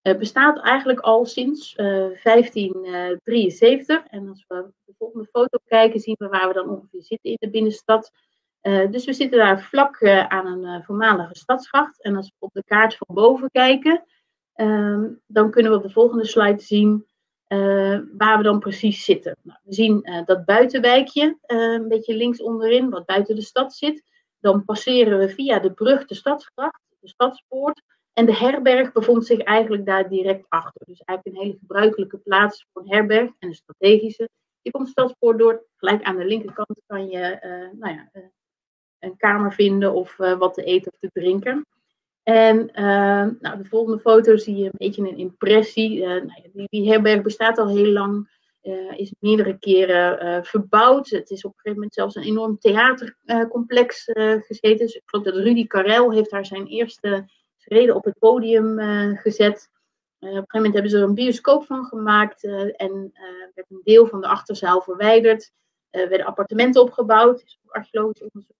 Het eh, bestaat eigenlijk al sinds 1573. Eh, en als we de volgende foto kijken, zien we waar we dan ongeveer zitten in de binnenstad. Dus we zitten daar vlak aan een voormalige stadsgracht. En als we op de kaart van boven kijken, um, dan kunnen we op de volgende slide zien waar we dan precies zitten. Nou, we zien dat buitenwijkje, een beetje links onderin, wat buiten de stad zit. Dan passeren we via de brug de stadsgracht, de stadspoort. En de herberg bevond zich eigenlijk daar direct achter. Dus eigenlijk een hele gebruikelijke plaats voor een herberg en een strategische. Je komt de stadspoort door, gelijk aan de linkerkant kan je nou ja, een kamer vinden of wat te eten of te drinken. En uh, nou, de volgende foto zie je een beetje een impressie. Uh, nou, die, die, herberg bestaat al heel lang, is meerdere keren verbouwd. Het is op een gegeven moment zelfs een enorm theatercomplex gezeten. Dus ik geloof dat Rudy Karel heeft daar zijn eerste schreden op het podium gezet. op een gegeven moment hebben ze er een bioscoop van gemaakt en werd een deel van de achterzaal verwijderd. Er werden appartementen opgebouwd, is ook archeologisch onderzoek.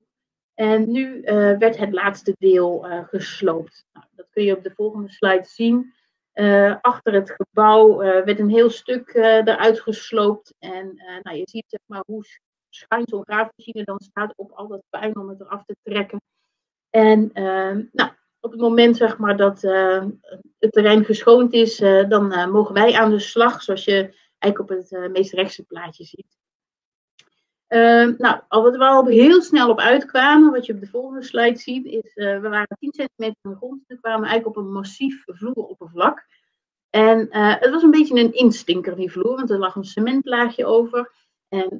En nu uh, werd het laatste deel uh, gesloopt. Nou, dat kun je op de volgende slide zien. Uh, achter het gebouw werd een heel stuk eruit gesloopt. En nou, je ziet zeg maar, hoe schuin zo'n graafmachine dan staat op al dat puin om het eraf te trekken. En nou, op het moment zeg maar, dat het terrein geschoond is, dan mogen wij aan de slag, zoals je eigenlijk op het meest rechtse plaatje ziet. Uh, nou, wat we al heel snel op uitkwamen, wat je op de volgende slide ziet, is uh, we waren 10 centimeter van de grond. We kwamen eigenlijk op een massief vloeroppervlak. En uh, het was een beetje een instinker, die vloer, want er lag een cementlaagje over. En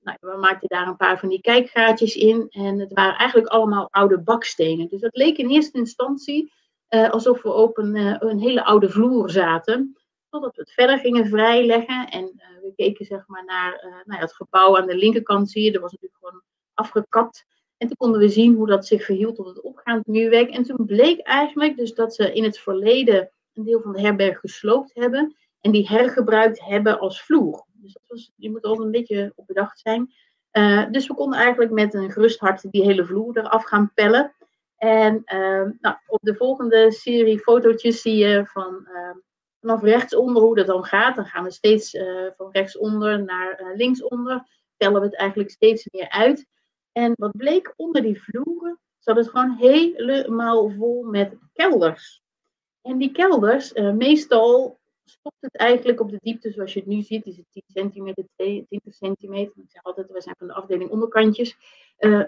nou, we maakten daar een paar van die kijkgaatjes in. En het waren eigenlijk allemaal oude bakstenen. Dus dat leek in eerste instantie alsof we op een hele oude vloer zaten totdat we het verder gingen vrijleggen. En uh, we keken zeg maar naar uh, nou het gebouw aan de linkerkant, zie je, dat was natuurlijk gewoon afgekapt. En toen konden we zien hoe dat zich verhield tot het opgaand muurwerk. En toen bleek eigenlijk dus dat ze in het verleden een deel van de herberg gesloopt hebben. En die hergebruikt hebben als vloer. Dus dat was, je moet er altijd een beetje op bedacht zijn. Uh, dus we konden eigenlijk met een gerust hart die hele vloer eraf gaan pellen. En nou, op de volgende serie fotootjes zie je van vanaf rechtsonder hoe dat dan gaat. Dan gaan we steeds uh, van rechtsonder naar uh, linksonder. Tellen we het eigenlijk steeds meer uit. En wat bleek onder die vloeren, zat het gewoon helemaal vol met kelders. En die kelders, uh, meestal stopt het eigenlijk op de diepte zoals je het nu ziet. Is het 10 centimeter, 20 centimeter. Ik zeg altijd, we zijn van de afdeling onderkantjes.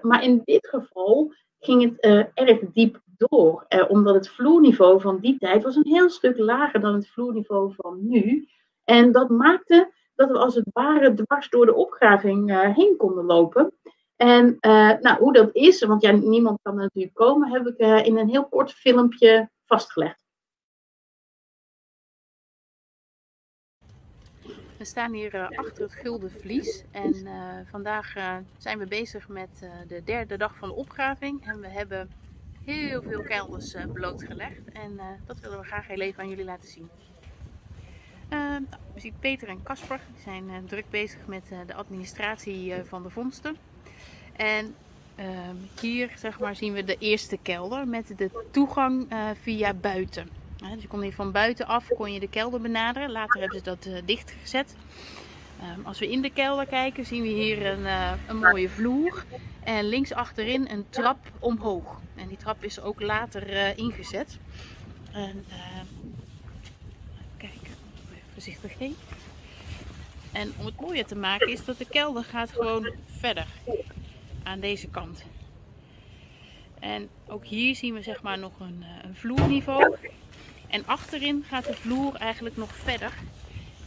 maar in dit geval ging het erg diep door. Eh, omdat het vloerniveau van die tijd was een heel stuk lager dan het vloerniveau van nu. En dat maakte dat we als het ware dwars door de opgraving uh, heen konden lopen. En uh, nou, hoe dat is, want ja, niemand kan natuurlijk komen, heb ik uh, in een heel kort filmpje vastgelegd. We staan hier achter het Gulden Vlies en vandaag zijn we bezig met de derde dag van de opgraving. En we hebben heel veel kelders uh, blootgelegd. En uh, dat willen we graag heel even aan jullie laten zien. Uh, nou, we zien Peter en Casper. Die zijn druk bezig met de administratie van de vondsten. En ehm, hier zeg maar, zien we de eerste kelder met de toegang via buiten. dus je kon hier van buitenaf kon je de kelder benaderen. Later hebben ze dat dichtgezet. Um, als we in de kelder kijken zien we hier een, uh, een mooie vloer en links achterin een trap omhoog. En die trap is ook later uh, ingezet. En, uh, kijk, voorzichtig heen. En om het mooier te maken is dat de kelder gaat gewoon verder aan deze kant. En ook hier zien we zeg maar nog een, een vloerniveau. En achterin gaat de vloer eigenlijk nog verder.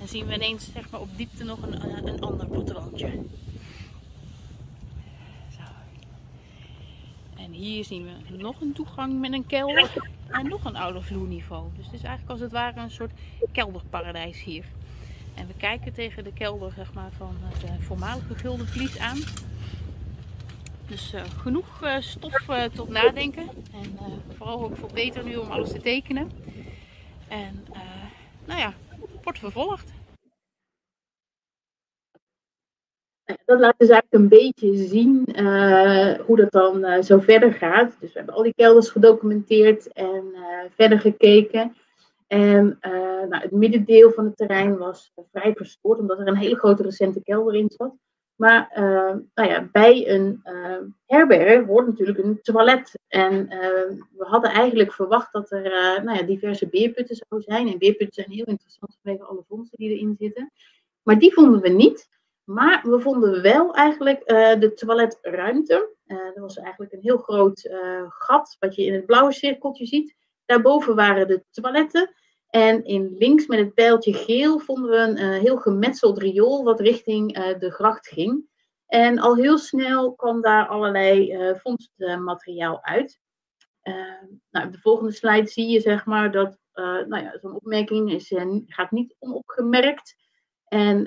Dan zien we ineens zeg maar, op diepte nog een, eh, een ander patroontje. Zo. En hier zien we nog een toegang met een kelder en nog een ouder vloerniveau. Dus het is eigenlijk als het ware een soort kelderparadijs hier. En we kijken tegen de kelder zeg maar, van het uh, voormalige gulden vlies aan. Dus uh, genoeg uh, stof tot nadenken. En vooral ook voor Peter nu om alles te tekenen. En nou ja, wordt vervolgd. Dat laat dus eigenlijk een beetje zien uh, hoe dat dan uh, zo verder gaat. Dus we hebben al die kelders gedocumenteerd en uh, verder gekeken. En nou, het middendeel van het terrein was vrij verstoord, omdat er een hele grote recente kelder in zat. Maar nou ja, bij een herberg hoort natuurlijk een toilet. En we hadden eigenlijk verwacht dat er nou ja, diverse beerputten zouden zijn. En beerputten zijn heel interessant vanwege alle vondsten die erin zitten. Maar die vonden we niet. Maar we vonden wel eigenlijk de toiletruimte. dat was eigenlijk een heel groot gat, wat je in het blauwe cirkeltje ziet. Daarboven waren de toiletten. En in links met het pijltje geel vonden we een heel gemetseld riool wat richting de gracht ging. En al heel snel kwam daar allerlei uh, vondstmateriaal uit. nou, op de volgende slide zie je zeg maar dat nou ja, zo'n opmerking is, gaat niet onopgemerkt. En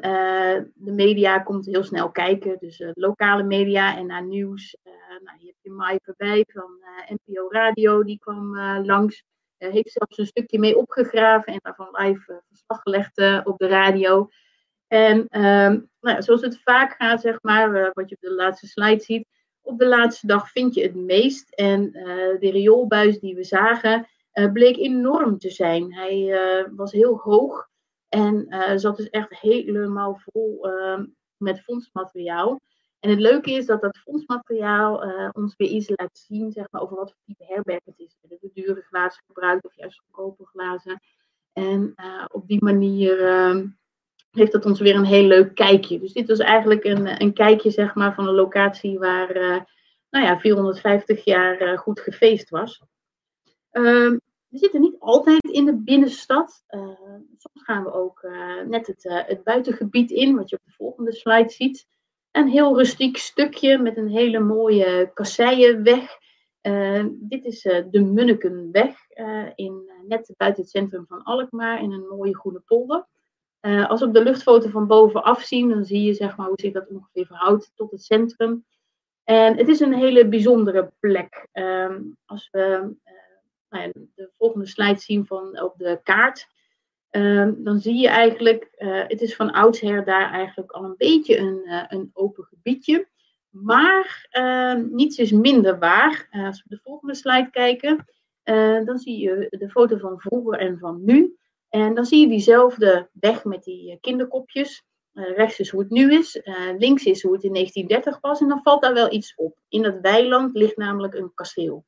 de media komt heel snel kijken, dus lokale media en naar nieuws. nou, je hebt je Mai voorbij van NPO Radio, die kwam langs. Uh, heeft zelfs een stukje mee opgegraven en daarvan live uh, verslag gelegd uh, op de radio. En ehm, nou zoals het vaak gaat, zeg maar, wat je op de laatste slide ziet, op de laatste dag vind je het meest. En de rioolbuis die we zagen, bleek enorm te zijn. Hij was heel hoog en zat dus echt helemaal vol ehm, met vondstmateriaal. En het leuke is dat dat fondsmateriaal uh, ons weer iets laat zien zeg maar, over wat voor type herberg het is. Hebben we dure glazen gebruikt of juist goedkope glazen? En uh, op die manier uh, heeft dat ons weer een heel leuk kijkje. Dus dit was eigenlijk een, een kijkje zeg maar, van een locatie waar nou ja, 450 jaar goed gefeest was. Ehm, we zitten niet altijd in de binnenstad. soms gaan we ook net het, het buitengebied in, wat je op de volgende slide ziet een heel rustiek stukje met een hele mooie kasseienweg. Dit is de Munnekenweg, uh, in, net buiten het centrum van Alkmaar, in een mooie groene polder. als we op de luchtfoto van bovenaf zien, dan zie je zeg maar, hoe zich dat ongeveer verhoudt tot het centrum. En het is een hele bijzondere plek. Ehm, als we ja, de volgende slide zien van, op de kaart, Ehm, dan zie je eigenlijk, uh, het is van oudsher daar eigenlijk al een beetje een, uh, een open gebiedje. Maar uh, niets is minder waar. Eh, als we de volgende slide kijken, dan zie je de foto van vroeger en van nu. En dan zie je diezelfde weg met die kinderkopjes. rechts is hoe het nu is, links is hoe het in 1930 was. En dan valt daar wel iets op. In dat weiland ligt namelijk een kasteel.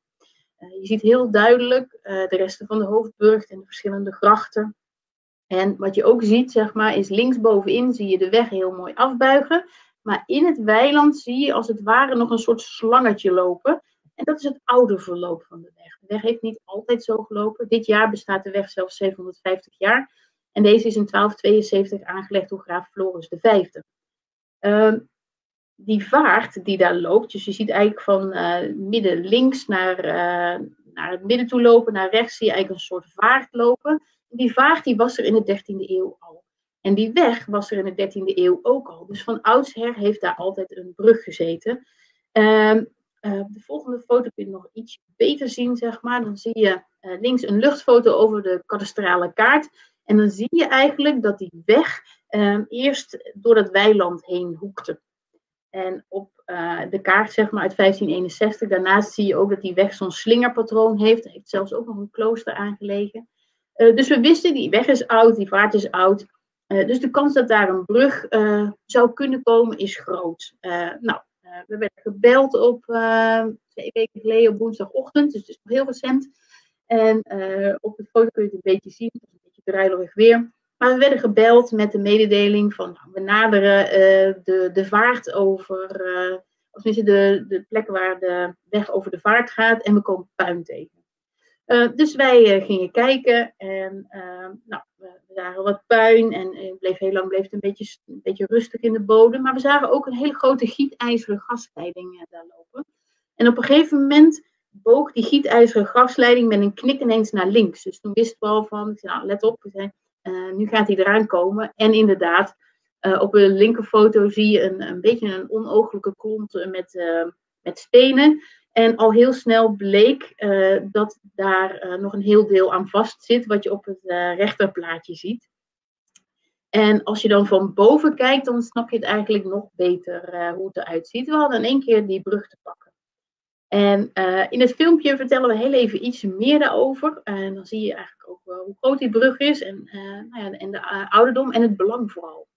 Je ziet heel duidelijk de resten van de hoofdburg en de verschillende grachten. En wat je ook ziet, zeg maar, is linksbovenin zie je de weg heel mooi afbuigen. Maar in het weiland zie je als het ware nog een soort slangetje lopen. En dat is het oude verloop van de weg. De weg heeft niet altijd zo gelopen. Dit jaar bestaat de weg zelfs 750 jaar. En deze is in 1272 aangelegd door graaf Floris V. Uh, die vaart die daar loopt, dus je ziet eigenlijk van uh, midden links naar, uh, naar het midden toe lopen, naar rechts zie je eigenlijk een soort vaart lopen. Die vaart die was er in de 13e eeuw al. En die weg was er in de 13e eeuw ook al. Dus van oudsher heeft daar altijd een brug gezeten. Uh, de volgende foto kun je nog iets beter zien, zeg maar. Dan zie je links een luchtfoto over de kadastrale kaart. En dan zie je eigenlijk dat die weg uh, eerst door dat weiland heen hoekte. En op uh, de kaart, zeg maar, uit 1561, daarnaast zie je ook dat die weg zo'n slingerpatroon heeft. Er heeft zelfs ook nog een klooster aangelegen. Uh, dus we wisten, die weg is oud, die vaart is oud. Uh, dus de kans dat daar een brug zou kunnen komen is groot. nou, we werden gebeld op twee weken geleden op woensdagochtend, dus het is nog heel recent. En op de foto kun je het een beetje zien, het is een beetje druilerig weer. Maar we werden gebeld met de mededeling van nou, we naderen de, de vaart over, of tenminste de, de plek waar de weg over de vaart gaat en we komen puin tegen. Uh, dus wij gingen kijken en nou, we zagen wat puin en bleef heel lang bleef het een beetje, een beetje rustig in de bodem. Maar we zagen ook een hele grote gietijzeren gasleiding daar lopen. En op een gegeven moment boog die gietijzeren gasleiding met een knik ineens naar links. Dus toen wisten we al van, nou, let op, we nu gaat hij eraan komen. En inderdaad, op de linkerfoto zie je een, een beetje een onogelijke klont met, met stenen. En al heel snel bleek uh, dat daar uh, nog een heel deel aan vast zit, wat je op het uh, rechterplaatje ziet. En als je dan van boven kijkt, dan snap je het eigenlijk nog beter hoe het eruit ziet. We hadden in één keer die brug te pakken. En in het filmpje vertellen we heel even iets meer daarover. En dan zie je eigenlijk ook hoe groot die brug is en, nou ja, en de ouderdom en het belang vooral.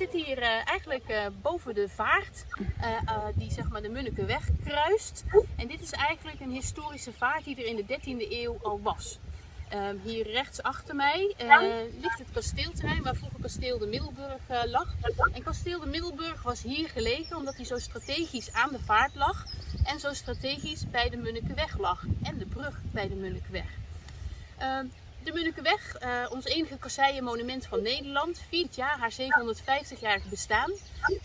Zit hier eh, eigenlijk eh, boven de vaart eh, die zeg maar de Munnikenweg kruist. En dit is eigenlijk een historische vaart die er in de 13e eeuw al was. Ehm, hier rechts achter mij ligt het kasteelterrein waar vroeger kasteel de Middelburg lag. En kasteel de Middelburg was hier gelegen omdat hij zo strategisch aan de vaart lag. En zo strategisch bij de Munnikenweg lag. En de brug bij de Munnikenweg. De Munnikenweg, eh, ons enige kasseienmonument van Nederland, viert jaar haar 750-jarig bestaan.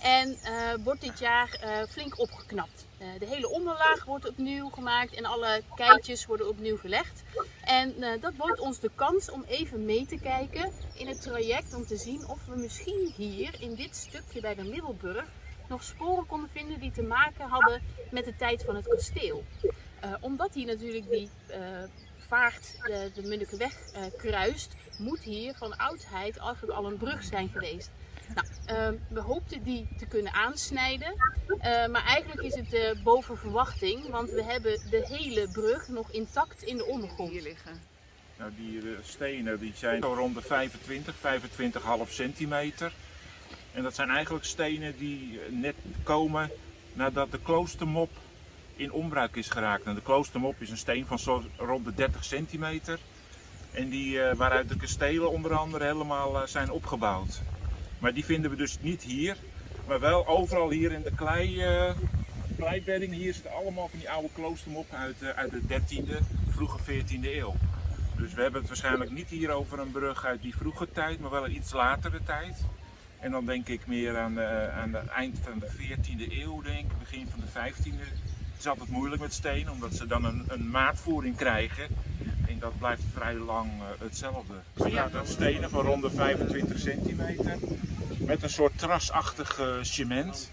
En eh, wordt dit jaar eh, flink opgeknapt. De hele onderlaag wordt opnieuw gemaakt en alle keitjes worden opnieuw gelegd. En dat bood ons de kans om even mee te kijken in het traject om te zien of we misschien hier in dit stukje bij de Middelburg nog sporen konden vinden die te maken hadden met de tijd van het kasteel. Omdat hier natuurlijk die vaart de, de Munnikenweg eh, kruist, moet hier van oudheid eigenlijk al een brug zijn geweest. Nou, ehm, we hoopten die te kunnen aansnijden, eh, maar eigenlijk is het eh, boven verwachting, want we hebben de hele brug nog intact in de ondergrond. Hier liggen. Nou, die eh, stenen die zijn zo rond de 25, 25,5 centimeter. En dat zijn eigenlijk stenen die eh, net komen nadat de kloostermop in onbruik is geraakt. En de kloostermop is een steen van zo rond de 30 centimeter. En die, eh, waaruit de kastelen onder andere helemaal eh, zijn opgebouwd. Maar die vinden we dus niet hier, maar wel overal hier in de klei, kleibedding. Hier zitten allemaal van die oude kloostermoppen uit, uit de 13e, vroege 14e eeuw. Dus we hebben het waarschijnlijk niet hier over een brug uit die vroege tijd, maar wel een iets latere tijd. En dan denk ik meer aan, aan het eind van de 14e eeuw, denk ik, begin van de 15e. Het is altijd moeilijk met steen, omdat ze dan een, een maatvoering krijgen. En dat blijft vrij lang eh, hetzelfde. Ja, dat stenen van rond de 25 centimeter. Met een soort trasachtig cement.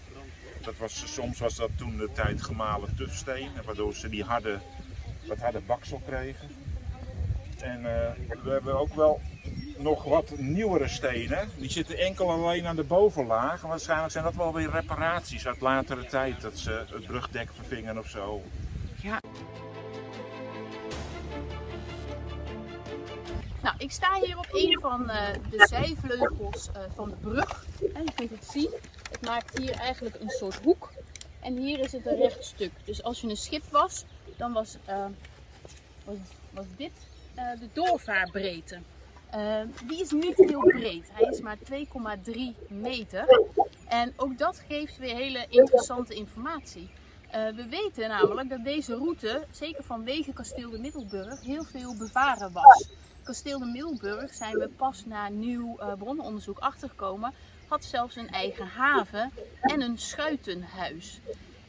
Dat was, soms was dat toen de tijd gemalen tufsteen, waardoor ze die harde, wat harde baksel kregen. En eh, we hebben ook wel nog wat nieuwere stenen. Die zitten enkel alleen aan de bovenlaag. En waarschijnlijk zijn dat wel weer reparaties uit latere tijd. Dat ze het brugdek vervingen of zo. Nou, ik sta hier op een van eh, de zijvleugels eh, van de brug. En je kunt het zien. Het maakt hier eigenlijk een soort hoek. En hier is het een recht stuk. Dus als je een schip was, dan was, eh, was, was dit de doorvaarbreedte. Eh, die is niet heel breed. Hij is maar 2,3 meter. En ook dat geeft weer hele interessante informatie. Eh, we weten namelijk dat deze route, zeker vanwege Kasteel de Middelburg, heel veel bevaren was. Kasteel de Middelburg zijn we pas na nieuw eh, bronnenonderzoek achtergekomen, had zelfs een eigen haven en een schuitenhuis.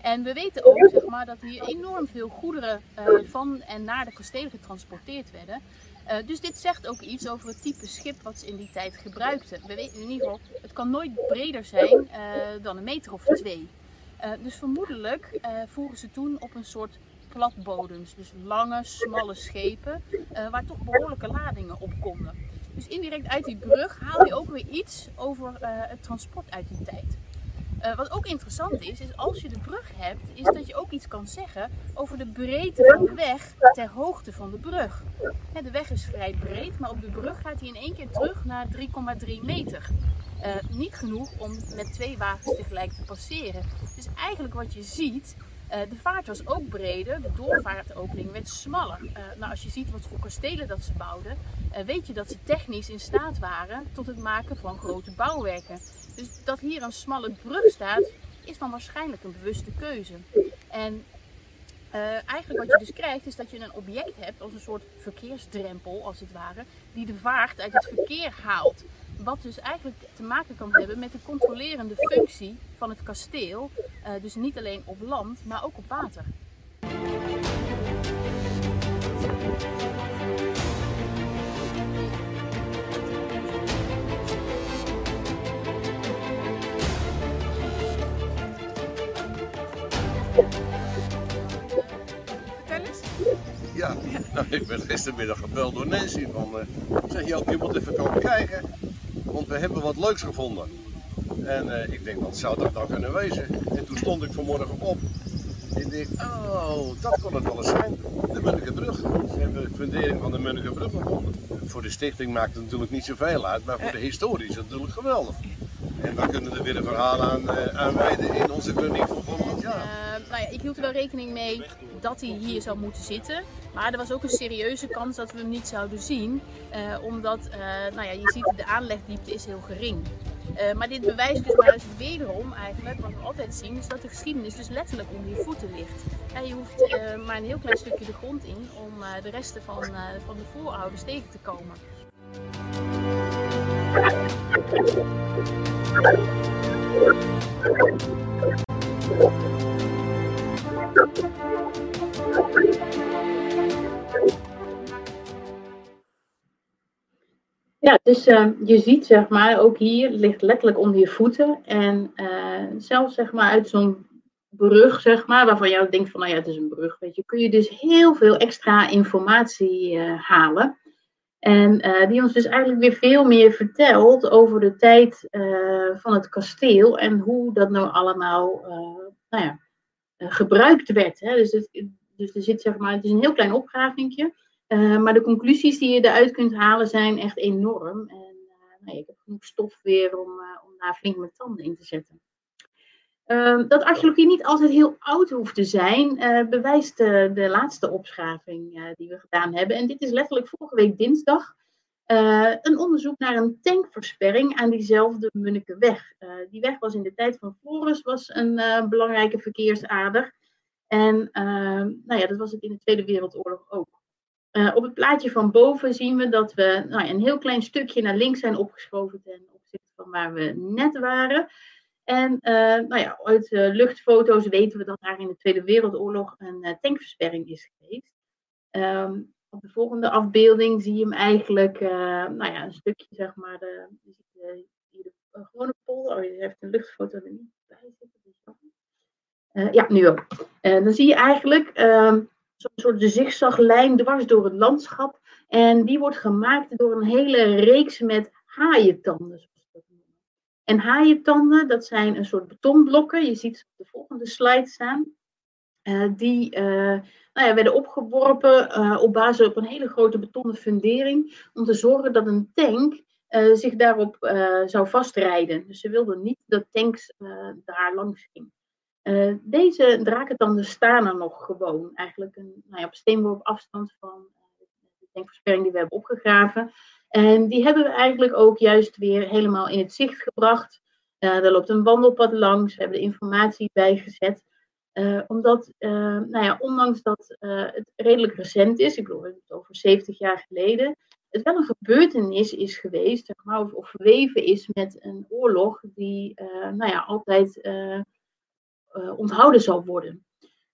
En we weten ook zeg maar, dat hier enorm veel goederen eh, van en naar de kastelen getransporteerd werden. Eh, dus dit zegt ook iets over het type schip wat ze in die tijd gebruikten. We weten in ieder geval, het kan nooit breder zijn eh, dan een meter of twee. Eh, dus vermoedelijk voeren ze toen op een soort platbodems. Dus lange, smalle schepen waar toch behoorlijke ladingen op konden. Dus indirect uit die brug haal je ook weer iets over het transport uit die tijd. Eh, wat ook interessant is, is als je de brug hebt, is dat je ook iets kan zeggen over de breedte van de weg ter hoogte van de brug. De weg is vrij breed, maar op de brug gaat hij in één keer terug naar 3,3 meter. Eh, niet genoeg om met twee wagens tegelijk te passeren. Dus eigenlijk wat je ziet, eh, de vaart was ook breder, de doorvaartopening werd smaller. Nou, als je ziet wat voor kastelen dat ze bouwden, weet je dat ze technisch in staat waren tot het maken van grote bouwwerken. Dus dat hier een smalle brug staat, is dan waarschijnlijk een bewuste keuze. En eh, eigenlijk wat je dus krijgt, is dat je een object hebt als een soort verkeersdrempel, als het ware, die de vaart uit het verkeer haalt. Wat dus eigenlijk te maken kan hebben met de controlerende functie van het kasteel. eh, dus niet alleen op land, maar ook op water. Ja, nou, ik ben gistermiddag gebeld door Nancy van, eh zeg je ook, je moet even komen kijken, want we hebben wat leuks gevonden. En eh, ik denk, wat zou dat nou kunnen wezen? En toen stond ik vanmorgen op en ik oh, dat kon het wel eens zijn. De Munnikenbrug. Ze hebben de fundering van de Munnikenbrug gevonden. Voor de stichting maakt het natuurlijk niet zoveel uit, maar voor de historie is het natuurlijk geweldig. En we kunnen er weer een verhaal aan, uh, aan wijden in onze chroniek van volgend jaar. Uh, nou ja, ik hield er wel rekening mee dat hij hier zou moeten zitten. Maar er was ook een serieuze kans dat we hem niet zouden zien. Uh, omdat, nou ja, je ziet de aanlegdiepte is heel gering. maar dit bewijst dus maar eens wederom eigenlijk, wat we altijd zien, is dat de geschiedenis dus letterlijk onder je voeten ligt. je hoeft maar een heel klein stukje de grond in om de resten van, van de voorouders tegen te komen. Ja, dus uh, je ziet zeg maar, ook hier ligt letterlijk onder je voeten. En uh, zelfs zeg maar uit zo'n brug, zeg maar, waarvan jij denkt van, nou ja, het is een brug, weet je, kun je dus heel veel extra informatie uh, halen. En uh, die ons dus eigenlijk weer veel meer vertelt over de tijd van het kasteel en hoe dat nou allemaal nou ja, gebruikt werd. Hè. Dus, het, dus er zit zeg maar, het is een heel klein opgravingje, maar de conclusies die je eruit kunt halen zijn echt enorm. En nou, ik heb genoeg stof weer om, om daar flink mijn tanden in te zetten. Uh, dat archeologie niet altijd heel oud hoeft te zijn, bewijst de, laatste opschaving die we gedaan hebben. En dit is letterlijk vorige week dinsdag eh, een onderzoek naar een tankversperring aan diezelfde Munnikenweg. die weg was in de tijd van Florus was een belangrijke verkeersader. En ehm, nou ja, dat was het in de Tweede Wereldoorlog ook. Op het plaatje van boven zien we dat we nou, een heel klein stukje naar links zijn opgeschoven ten opzichte van waar we net waren. En uh, nou ja, uit uh, luchtfoto's weten we dat daar in de Tweede Wereldoorlog een tankversperring is geweest. Um, op de volgende afbeelding zie je hem eigenlijk, nou ja, een stukje zeg maar, de, de, de, de gewone polder. Oh, je heeft een luchtfoto er niet bij zitten. ja, nu ook. dan zie je eigenlijk ehm, zo'n soort zigzaglijn dwars door het landschap. En die wordt gemaakt door een hele reeks met haaientanden, en haaientanden, dat zijn een soort betonblokken. Je ziet op de volgende slide staan. Uh, die uh, nou ja, werden opgeworpen uh, op basis op een hele grote betonnen fundering. Om te zorgen dat een tank zich daarop zou vastrijden. Dus ze wilden niet dat tanks daar langs gingen. Deze drakentanden staan er nog gewoon. Eigenlijk een, nou ja, op steenworp afstand van de tankversperring die we hebben opgegraven. En die hebben we eigenlijk ook juist weer helemaal in het zicht gebracht. Uh, er loopt een wandelpad langs, we hebben de informatie bijgezet. Omdat, nou ja, ondanks dat het redelijk recent is, ik bedoel, het over 70 jaar geleden, het wel een gebeurtenis is geweest, zeg maar, of, of verweven is met een oorlog die, nou ja, altijd onthouden zal worden.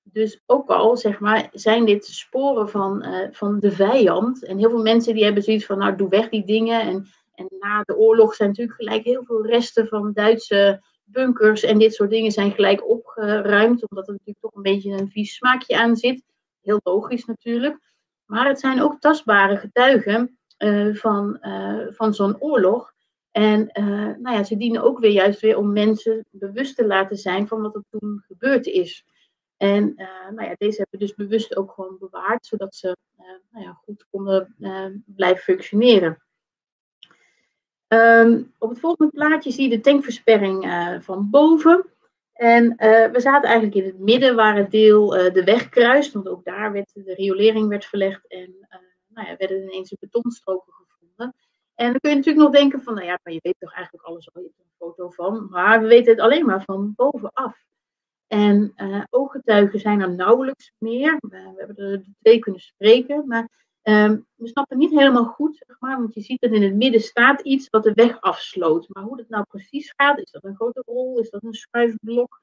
Dus ook al, zeg maar, zijn dit sporen van, uh, van de vijand. En heel veel mensen die hebben zoiets van, nou, doe weg die dingen. En, en na de oorlog zijn natuurlijk gelijk heel veel resten van Duitse bunkers en dit soort dingen zijn gelijk opgeruimd. Omdat er natuurlijk toch een beetje een vies smaakje aan zit. Heel logisch natuurlijk. Maar het zijn ook tastbare getuigen uh, van, van zo'n oorlog. En nou ja, ze dienen ook weer juist weer om mensen bewust te laten zijn van wat er toen gebeurd is. En uh, nou ja, deze hebben we dus bewust ook gewoon bewaard, zodat ze uh, nou ja, goed konden blijven functioneren. Um, op het volgende plaatje zie je de tankversperring van boven. En we zaten eigenlijk in het midden waar het deel de weg kruist, want ook daar werd de riolering werd verlegd en nou ja, werden ineens de betonstroken. En dan kun je natuurlijk nog denken van, nou ja, maar je weet toch eigenlijk alles al, je hebt een foto van. Maar we weten het alleen maar van bovenaf. En uh, ooggetuigen zijn er nauwelijks meer. we hebben er twee kunnen spreken, maar uh, we snappen niet helemaal goed, zeg maar, want je ziet dat in het midden staat iets wat de weg afsloot. Maar hoe dat nou precies gaat, is dat een grote rol, is dat een schuifblok?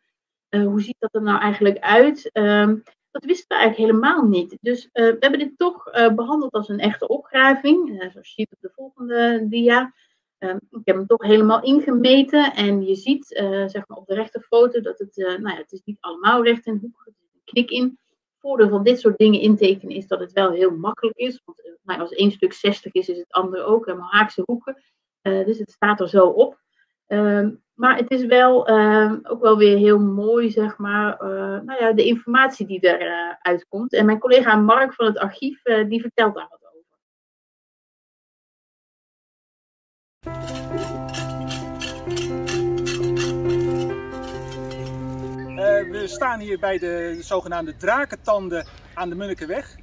Uh, hoe ziet dat er nou eigenlijk uit? Ehm, dat wisten we eigenlijk helemaal niet. Dus eh, we hebben dit toch behandeld als een echte opgraving, zoals je ziet op de volgende dia. Um, ik heb hem toch helemaal ingemeten en je ziet uh, zeg maar op de rechterfoto dat het, uh, nou ja, het is niet allemaal recht en hoek, er zit een knik in. Het voordeel van dit soort dingen intekenen is dat het wel heel makkelijk is. Want uh, nou, als één stuk 60 is, is het andere ook helemaal haakse hoeken. dus het staat er zo op. Ehm, maar het is wel ehm, ook wel weer heel mooi, zeg maar, eh, nou ja, de informatie die eh, eruit uh, komt. En mijn collega Mark van het archief, eh, die vertelt daar wat over. we staan hier bij de zogenaamde drakentanden aan de Munnikenweg.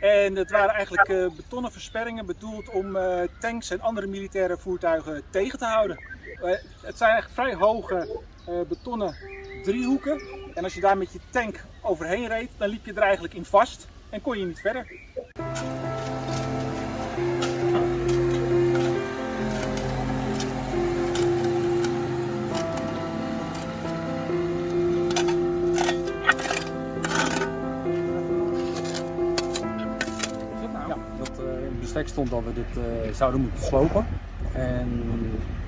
En het waren eigenlijk uh, betonnen versperringen bedoeld om uh, tanks en andere militaire voertuigen tegen te houden. Uh, het zijn echt vrij hoge betonnen driehoeken. En als je daar met je tank overheen reed, dan liep je er eigenlijk in vast en kon je niet verder. Stond dat we dit uh, zouden moeten slopen. En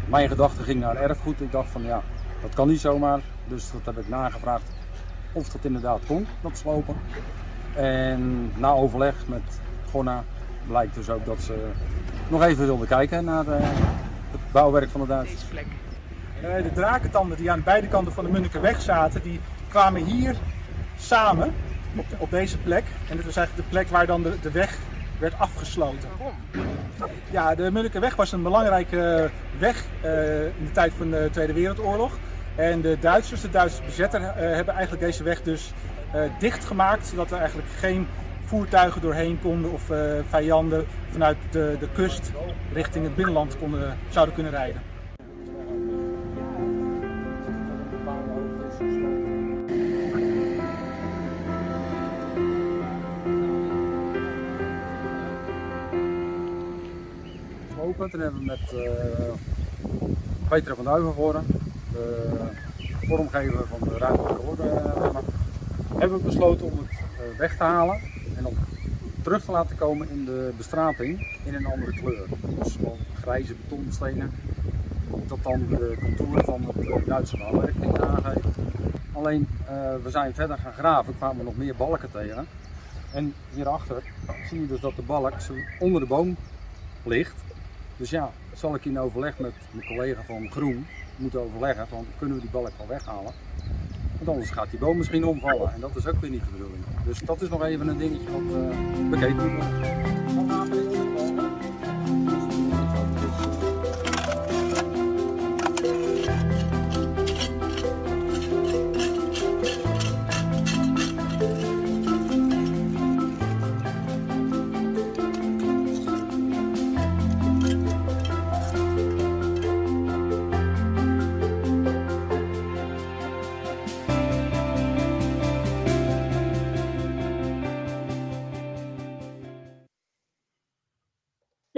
mijn gedachte ging naar erfgoed. Ik dacht van ja, dat kan niet zomaar. Dus dat heb ik nagevraagd of dat inderdaad kon, dat slopen. En na overleg met Gonna blijkt dus ook dat ze nog even wilden kijken naar de, het bouwwerk van de Duitsers. plek. De drakentanden die aan beide kanten van de Munnikenweg zaten, die kwamen hier samen op, op, deze plek. En dit was eigenlijk de plek waar dan de, de weg werd afgesloten. Ja, de Munnikenweg was een belangrijke weg uh, in de tijd van de Tweede Wereldoorlog. En de Duitsers, de Duitse bezetter, uh, hebben eigenlijk deze weg dus uh, dichtgemaakt, zodat er eigenlijk geen voertuigen doorheen konden of vijanden vanuit de, de kust richting het binnenland konden, zouden kunnen rijden. Geopend en hebben met uh, Peter van Duivenvoren, de vormgever van de ruimtelijke orde, hebben we besloten om het uh, weg te halen en om terug te laten komen in de bestrating in een andere kleur. Dus gewoon grijze betonstenen, dat dan de contouren van het Duitse bouwwerk aangeeft. Alleen we zijn verder gaan graven, kwamen nog meer balken tegen. En hierachter zie je dus dat de balk onder de boom ligt. Dus ja, zal ik in overleg met mijn collega van Groen moeten overleggen van kunnen we die balk wel weghalen. Want anders gaat die boom misschien omvallen en dat is ook weer niet de bedoeling. Dus dat is nog even een dingetje wat uh, bekeken moet worden.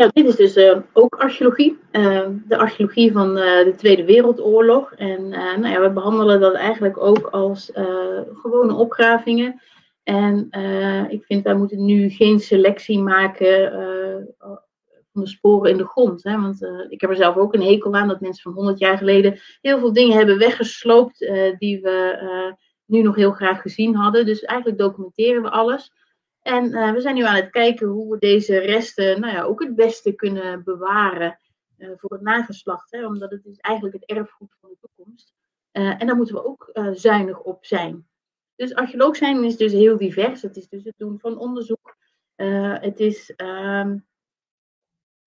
Dit is dus uh, ook archeologie. Uh, de archeologie van uh, de Tweede Wereldoorlog. En nou ja, we behandelen dat eigenlijk ook als gewone opgravingen. En ik vind wij moeten nu geen selectie maken van de sporen in de grond. Hè? Want ik heb er zelf ook een hekel aan dat mensen van 100 jaar geleden heel veel dingen hebben weggesloopt die we nu nog heel graag gezien hadden. Dus eigenlijk documenteren we alles. En uh, we zijn nu aan het kijken hoe we deze resten nou ja, ook het beste kunnen bewaren uh, voor het nageslacht. Hè, omdat het is eigenlijk het erfgoed van de toekomst. Uh, en daar moeten we ook zuinig op zijn. Dus archeoloog zijn is dus heel divers. Het is dus het doen van onderzoek. het is um,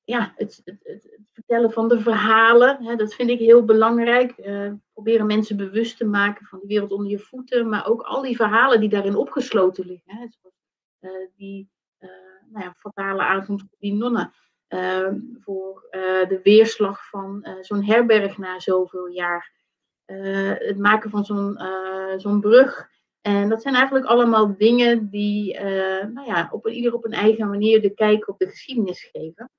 ja, het, het, het, vertellen van de verhalen. Hè, dat vind ik heel belangrijk. proberen mensen bewust te maken van de wereld onder je voeten. Maar ook al die verhalen die daarin opgesloten liggen. Hè, uh, die uh, nou ja, fatale avond die nonnen. Uh, voor de weerslag van zo'n herberg na zoveel jaar. het maken van zo'n zo'n brug. En dat zijn eigenlijk allemaal dingen die nou ja, op ieder op een eigen manier de kijk op de geschiedenis geven.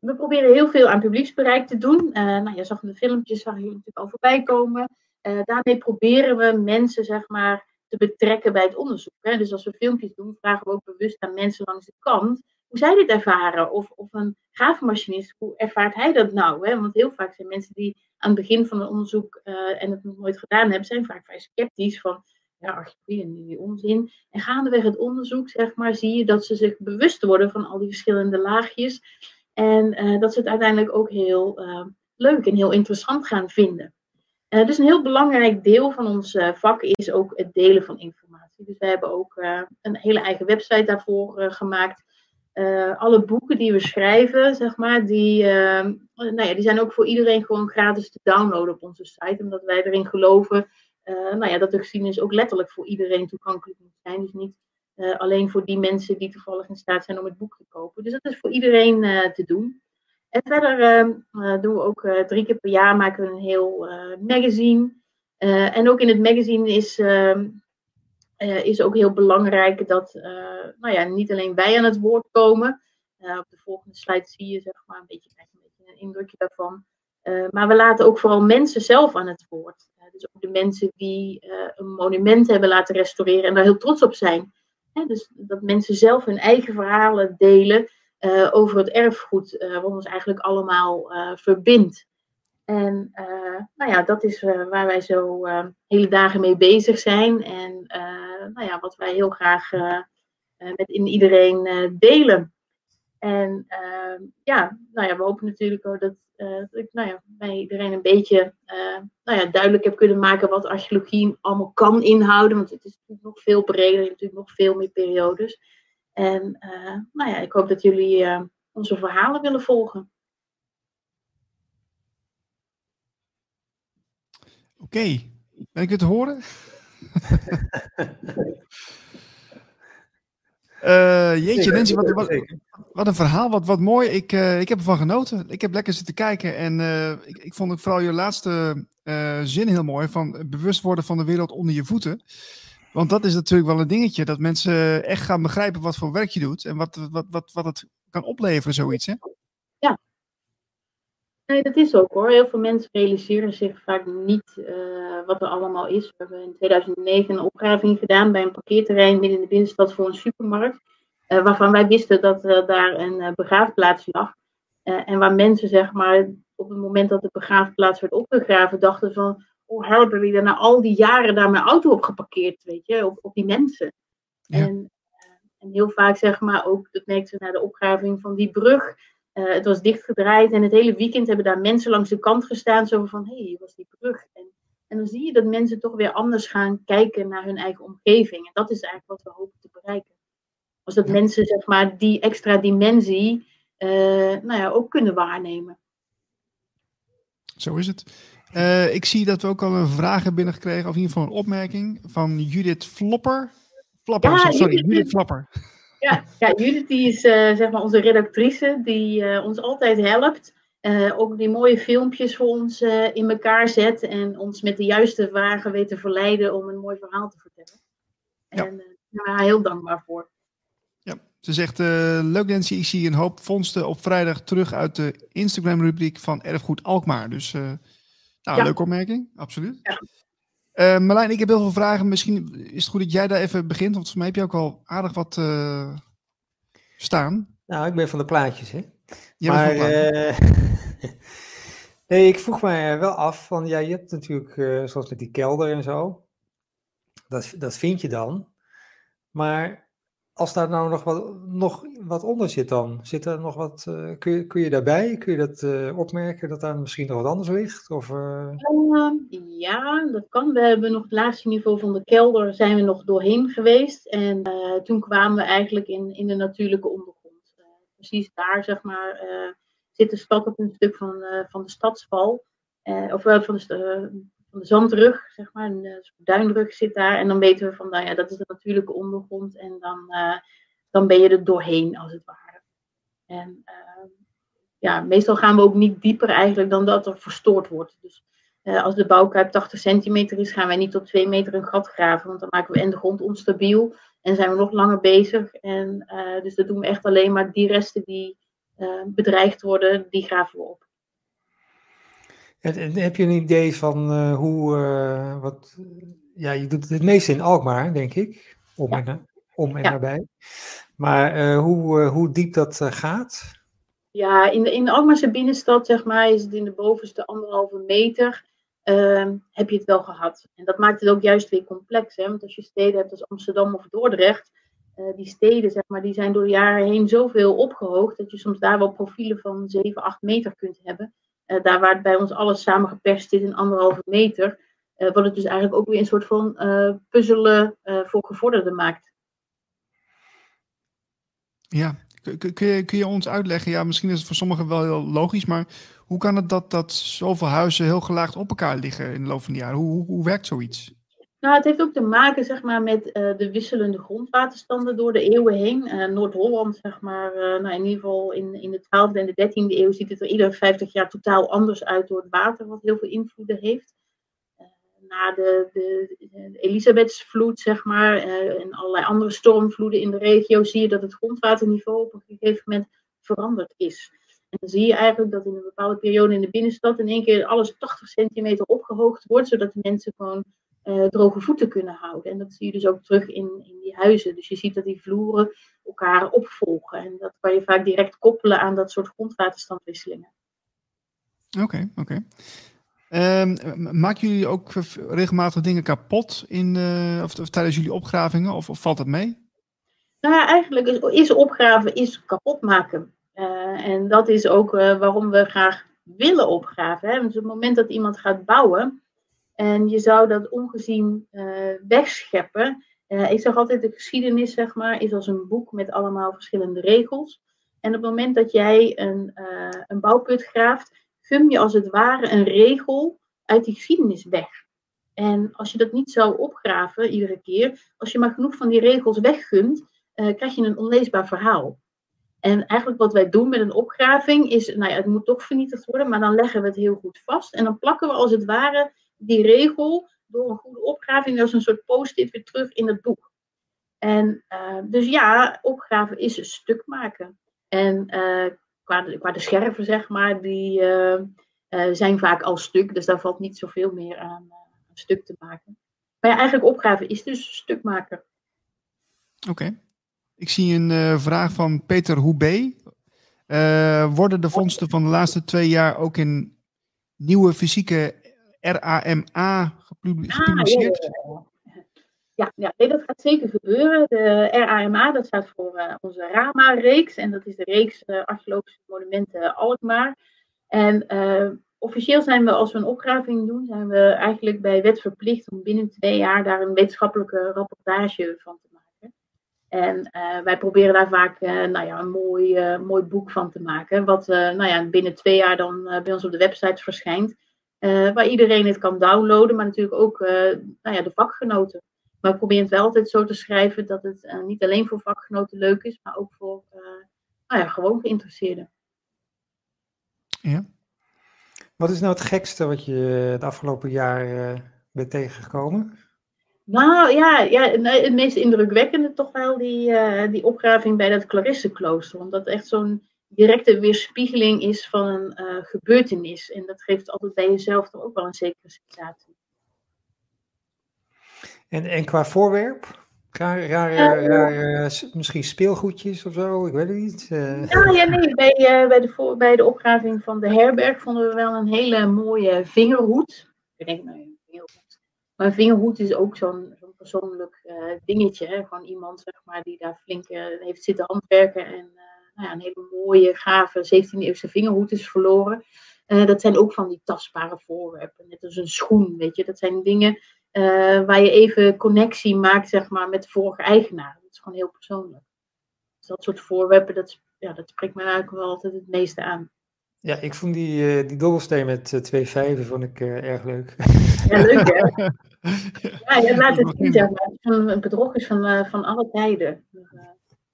We proberen heel veel aan publieksbereik te doen. Uh, nou, je zag de filmpjes, zag je natuurlijk al voorbij komen. Daarmee proberen we mensen, zeg maar, te betrekken bij het onderzoek. Hè. Dus als we filmpjes doen, vragen we ook bewust aan mensen langs de kant hoe zij dit ervaren. Of, of een graafmachinist, hoe ervaart hij dat nou? Hè? Want heel vaak zijn mensen die aan het begin van een onderzoek uh, en het nog nooit gedaan hebben, zijn vaak vrij sceptisch van ja, archeologie en die onzin. En gaandeweg het onderzoek, zeg maar, zie je dat ze zich bewust worden van al die verschillende laagjes. En uh, dat ze het uiteindelijk ook heel uh, leuk en heel interessant gaan vinden. Uh, dus een heel belangrijk deel van ons uh, vak is ook het delen van informatie. Dus we hebben ook uh, een hele eigen website daarvoor gemaakt. alle boeken die we schrijven, zeg maar, die, nou ja, die zijn ook voor iedereen gewoon gratis te downloaden op onze site. Omdat wij erin geloven nou ja, dat de geschiedenis ook letterlijk voor iedereen toegankelijk moet zijn. Dus niet alleen voor die mensen die toevallig in staat zijn om het boek te kopen. Dus dat is voor iedereen te doen. En verder ehm, doen we ook drie keer per jaar maken we een heel magazine. en ook in het magazine is, ehm, is ook heel belangrijk dat nou ja, niet alleen wij aan het woord komen. op de volgende slide zie je zeg maar, een beetje, een beetje een indrukje daarvan. Maar we laten ook vooral mensen zelf aan het woord. Dus ook de mensen die een monument hebben laten restaureren en daar heel trots op zijn. dus dat mensen zelf hun eigen verhalen delen over het erfgoed, wat ons eigenlijk allemaal verbindt. En nou ja, dat is waar wij zo hele dagen mee bezig zijn. En nou ja, wat wij heel graag met in iedereen delen. En ja, nou ja, we hopen natuurlijk ook dat, dat ik nou ja, bij iedereen een beetje nou ja, duidelijk heb kunnen maken wat archeologie allemaal kan inhouden. Want het is natuurlijk nog veel breder, natuurlijk nog veel meer periodes. En nou ja, ik hoop dat jullie onze verhalen willen volgen. Oké, okay. ben ik het te horen? Uh, jeetje, Nancy, wat, wat, wat, een verhaal, wat, wat mooi. Ik, uh, ik heb ervan genoten. Ik heb lekker zitten kijken en uh, ik, ik vond het vooral je laatste zin heel mooi van bewust worden van de wereld onder je voeten. Want dat is natuurlijk wel een dingetje, dat mensen echt gaan begrijpen wat voor werk je doet en wat, wat, wat, wat het kan opleveren, zoiets. Hè? Ja. Nee, dat is ook hoor. Heel veel mensen realiseren zich vaak niet wat er allemaal is. We hebben in 2009 een opgraving gedaan bij een parkeerterrein midden in de binnenstad voor een supermarkt. Uh, waarvan wij wisten dat uh, daar een begraafplaats lag. en waar mensen, zeg maar, op het moment dat de begraafplaats werd opgegraven, dachten van, oh, hebben we na al die jaren daar mijn auto op geparkeerd, weet je, op, op die mensen. Ja. En, en heel vaak, zeg maar, ook, dat merkten we na de opgraving van die brug, het was dichtgedraaid en het hele weekend hebben daar mensen langs de kant gestaan, zo van, hé, hey, hier was die brug. En en dan zie je dat mensen toch weer anders gaan kijken naar hun eigen omgeving. En dat is eigenlijk wat we hopen te bereiken. Als dat mensen zeg maar, die extra dimensie uh, nou ja, ook kunnen waarnemen. Zo is het. Uh, ik zie dat we ook al een vraag hebben binnengekregen, of in ieder geval een opmerking van Judith Flopper. Flopper, ja, sorry, Judith, Judith Flopper. Ja, ja, Judith die is uh, zeg maar onze redactrice die ons altijd helpt. Ook die mooie filmpjes voor ons in elkaar zet en ons met de juiste vragen weet te verleiden om een mooi verhaal te vertellen. Ja. En uh, daar ben ik heel dankbaar voor. Ja, ze zegt, leuk Nancy, ik zie een hoop vondsten op vrijdag terug uit de Instagram-rubriek van Erfgoed Alkmaar. Dus, nou, ja. leuke opmerking, absoluut. Ja. Marlijn, ik heb heel veel vragen. Misschien is het goed dat jij daar even begint, want voor mij heb je ook al aardig wat staan. Nou, ik ben van de plaatjes, hè. maar, uh, nee, ik vroeg mij wel af van, ja, je hebt natuurlijk, uh, zoals met die kelder en zo, dat, dat vind je dan. Maar als daar nou nog wat, nog wat onder zit dan, zit er nog wat, uh, kun, je, kun je daarbij, kun je dat opmerken, dat daar misschien nog wat anders ligt? Of, ehm, ja, dat kan. We hebben nog het laatste niveau van de kelder, zijn we nog doorheen geweest. En toen kwamen we eigenlijk in, in de natuurlijke ondergrond precies daar, zeg maar, zit de stad op een stuk van, van de stadsval. Of van de, van de zandrug, zeg maar. Een duinrug zit daar. En dan weten we van, nou ja, dat is de natuurlijke ondergrond. En dan, dan ben je er doorheen, als het ware. En ja, meestal gaan we ook niet dieper eigenlijk dan dat er verstoord wordt. Dus als de bouwkuip 80 centimeter is, gaan wij niet tot 2 meter een gat graven. Want dan maken we en de grond onstabiel. En zijn we nog langer bezig. En dus dat doen we echt alleen maar die resten die bedreigd worden, die graven we op. En, heb je een idee van uh, hoe, wat, ja, je doet het meeste in Alkmaar, denk ik, om ja. en, om en ja. nabij. Maar hoe, hoe diep dat gaat? Ja, in de, in de Alkmaarse binnenstad, zeg maar, is het in de bovenste anderhalve meter. Uh, heb je het wel gehad. En dat maakt het ook juist weer complex. Hè? Want als je steden hebt als Amsterdam of Dordrecht, die steden zeg maar, die zijn door de jaren heen zoveel opgehoogd dat je soms daar wel profielen van 7, 8 meter kunt hebben. Uh, daar waar het bij ons alles samengeperst zit in anderhalve meter, uh, wat het dus eigenlijk ook weer een soort van puzzelen voor gevorderden maakt. Ja, kun, je, kun je ons uitleggen, ja, misschien is het voor sommigen wel heel logisch, maar hoe kan het dat, dat zoveel huizen heel gelaagd op elkaar liggen in de loop van de jaren? Hoe, hoe, hoe werkt zoiets? Nou, het heeft ook te maken zeg maar, met eh, de wisselende grondwaterstanden door de eeuwen heen. Eh, Noord-Holland, zeg maar, eh, nou, in ieder geval in, in de 12e en de 13e eeuw ziet het er iedere 50 jaar totaal anders uit door het water, wat heel veel invloeden heeft. Na de, de, de Elisabethsvloed, zeg maar, en allerlei andere stormvloeden in de regio, zie je dat het grondwaterniveau op een gegeven moment veranderd is. En dan zie je eigenlijk dat in een bepaalde periode in de binnenstad in één keer alles 80 centimeter opgehoogd wordt, zodat de mensen gewoon eh, droge voeten kunnen houden. En dat zie je dus ook terug in, in die huizen. Dus je ziet dat die vloeren elkaar opvolgen. En dat kan je vaak direct koppelen aan dat soort grondwaterstandwisselingen. Oké, oké. Ehm, m- maken jullie ook v- regelmatig dingen kapot in, eh, of, of tijdens jullie opgravingen, of, of valt dat mee? Nou ja, eigenlijk is, is opgraven is kapot maken. Eh, en dat is ook eh, waarom we graag willen opgraven. Hè? Dus op het moment dat iemand gaat bouwen en je zou dat ongezien eh, wegscheppen. eh, ik zeg altijd, de geschiedenis zeg maar, is als een boek met allemaal verschillende regels. En op het moment dat jij een, eh, een bouwput graaft, gum je als het ware een regel uit die geschiedenis weg. En als je dat niet zou opgraven iedere keer, als je maar genoeg van die regels weggumt, krijg je een onleesbaar verhaal. En eigenlijk wat wij doen met een opgraving is, nou ja, het moet toch vernietigd worden, maar dan leggen we het heel goed vast. En dan plakken we als het ware die regel door een goede opgraving als een soort post-it weer terug in het boek. En eh, dus ja, opgraven is een stuk maken. En eh, qua, de, qua de scherven, zeg maar, die eh, zijn vaak al stuk, dus daar valt niet zoveel meer aan stuk te maken. Maar ja, eigenlijk opgraven is dus stuk maken. Oké. Ik zie een vraag van Peter Hoebe. Worden de vondsten van de laatste twee jaar ook in nieuwe fysieke RAMA Ah, gepubliceerd? ja, ja, ja. Nee, dat gaat zeker gebeuren. De RAMA, dat staat voor eh, onze RAMA-reeks. En dat is de reeks eh, Archeologische Monumenten Alkmaar. En eh, officieel zijn we, als we een opgraving doen, zijn we eigenlijk bij wet verplicht om binnen twee jaar daar een wetenschappelijke rapportage van te maken. En eh, wij proberen daar vaak eh, nou ja, een mooi, eh, mooi boek van te maken. Wat eh, nou ja, binnen twee jaar dan eh, bij ons op de website verschijnt. Eh, waar iedereen het kan downloaden, maar natuurlijk ook eh, nou ja, de vakgenoten. Maar we proberen het wel altijd zo te schrijven dat het eh, niet alleen voor vakgenoten leuk is, maar ook voor nou ja, gewoon geïnteresseerden. Ja. Wat is nou het gekste wat je het afgelopen jaar bent tegengekomen? Nou ja, ja het meest indrukwekkende toch wel die, die opgraving bij dat Clarisseklooster. Omdat echt zo'n directe weerspiegeling is van een eh, gebeurtenis. En dat geeft altijd bij jezelf toch ook wel een zekere sensatie. En, en qua voorwerp? S- misschien speelgoedjes of zo, ik weet het niet. eh. Ja, ja nee, bij, eh, bij, de, voor- bij de opgraving van de herberg vonden we wel een hele mooie vingerhoed. Ik denk, nou ja, een vingerhoed. Maar een vingerhoed is ook zo'n zo'n persoonlijk dingetje. Hè? Gewoon iemand zeg maar, die daar flink heeft zitten handwerken en nou ja, een hele mooie, gave 17e-eeuwse vingerhoed is verloren. Eh, dat zijn ook van die tastbare voorwerpen, net als een schoen, weet je. Dat zijn dingen eh, waar je even connectie maakt, zeg maar, met de vorige eigenaar. Dat is gewoon heel persoonlijk. Dus dat soort voorwerpen, dat, ja, dat spreekt me eigenlijk wel altijd het meeste aan. Ja, ik vond die, eh, die dobbelsteen met twee vijven vond ik erg leuk. Ja, leuk hè? Ja, je laat het zien, zeg maar. Een, bedrog is van, van alle tijden. Dus,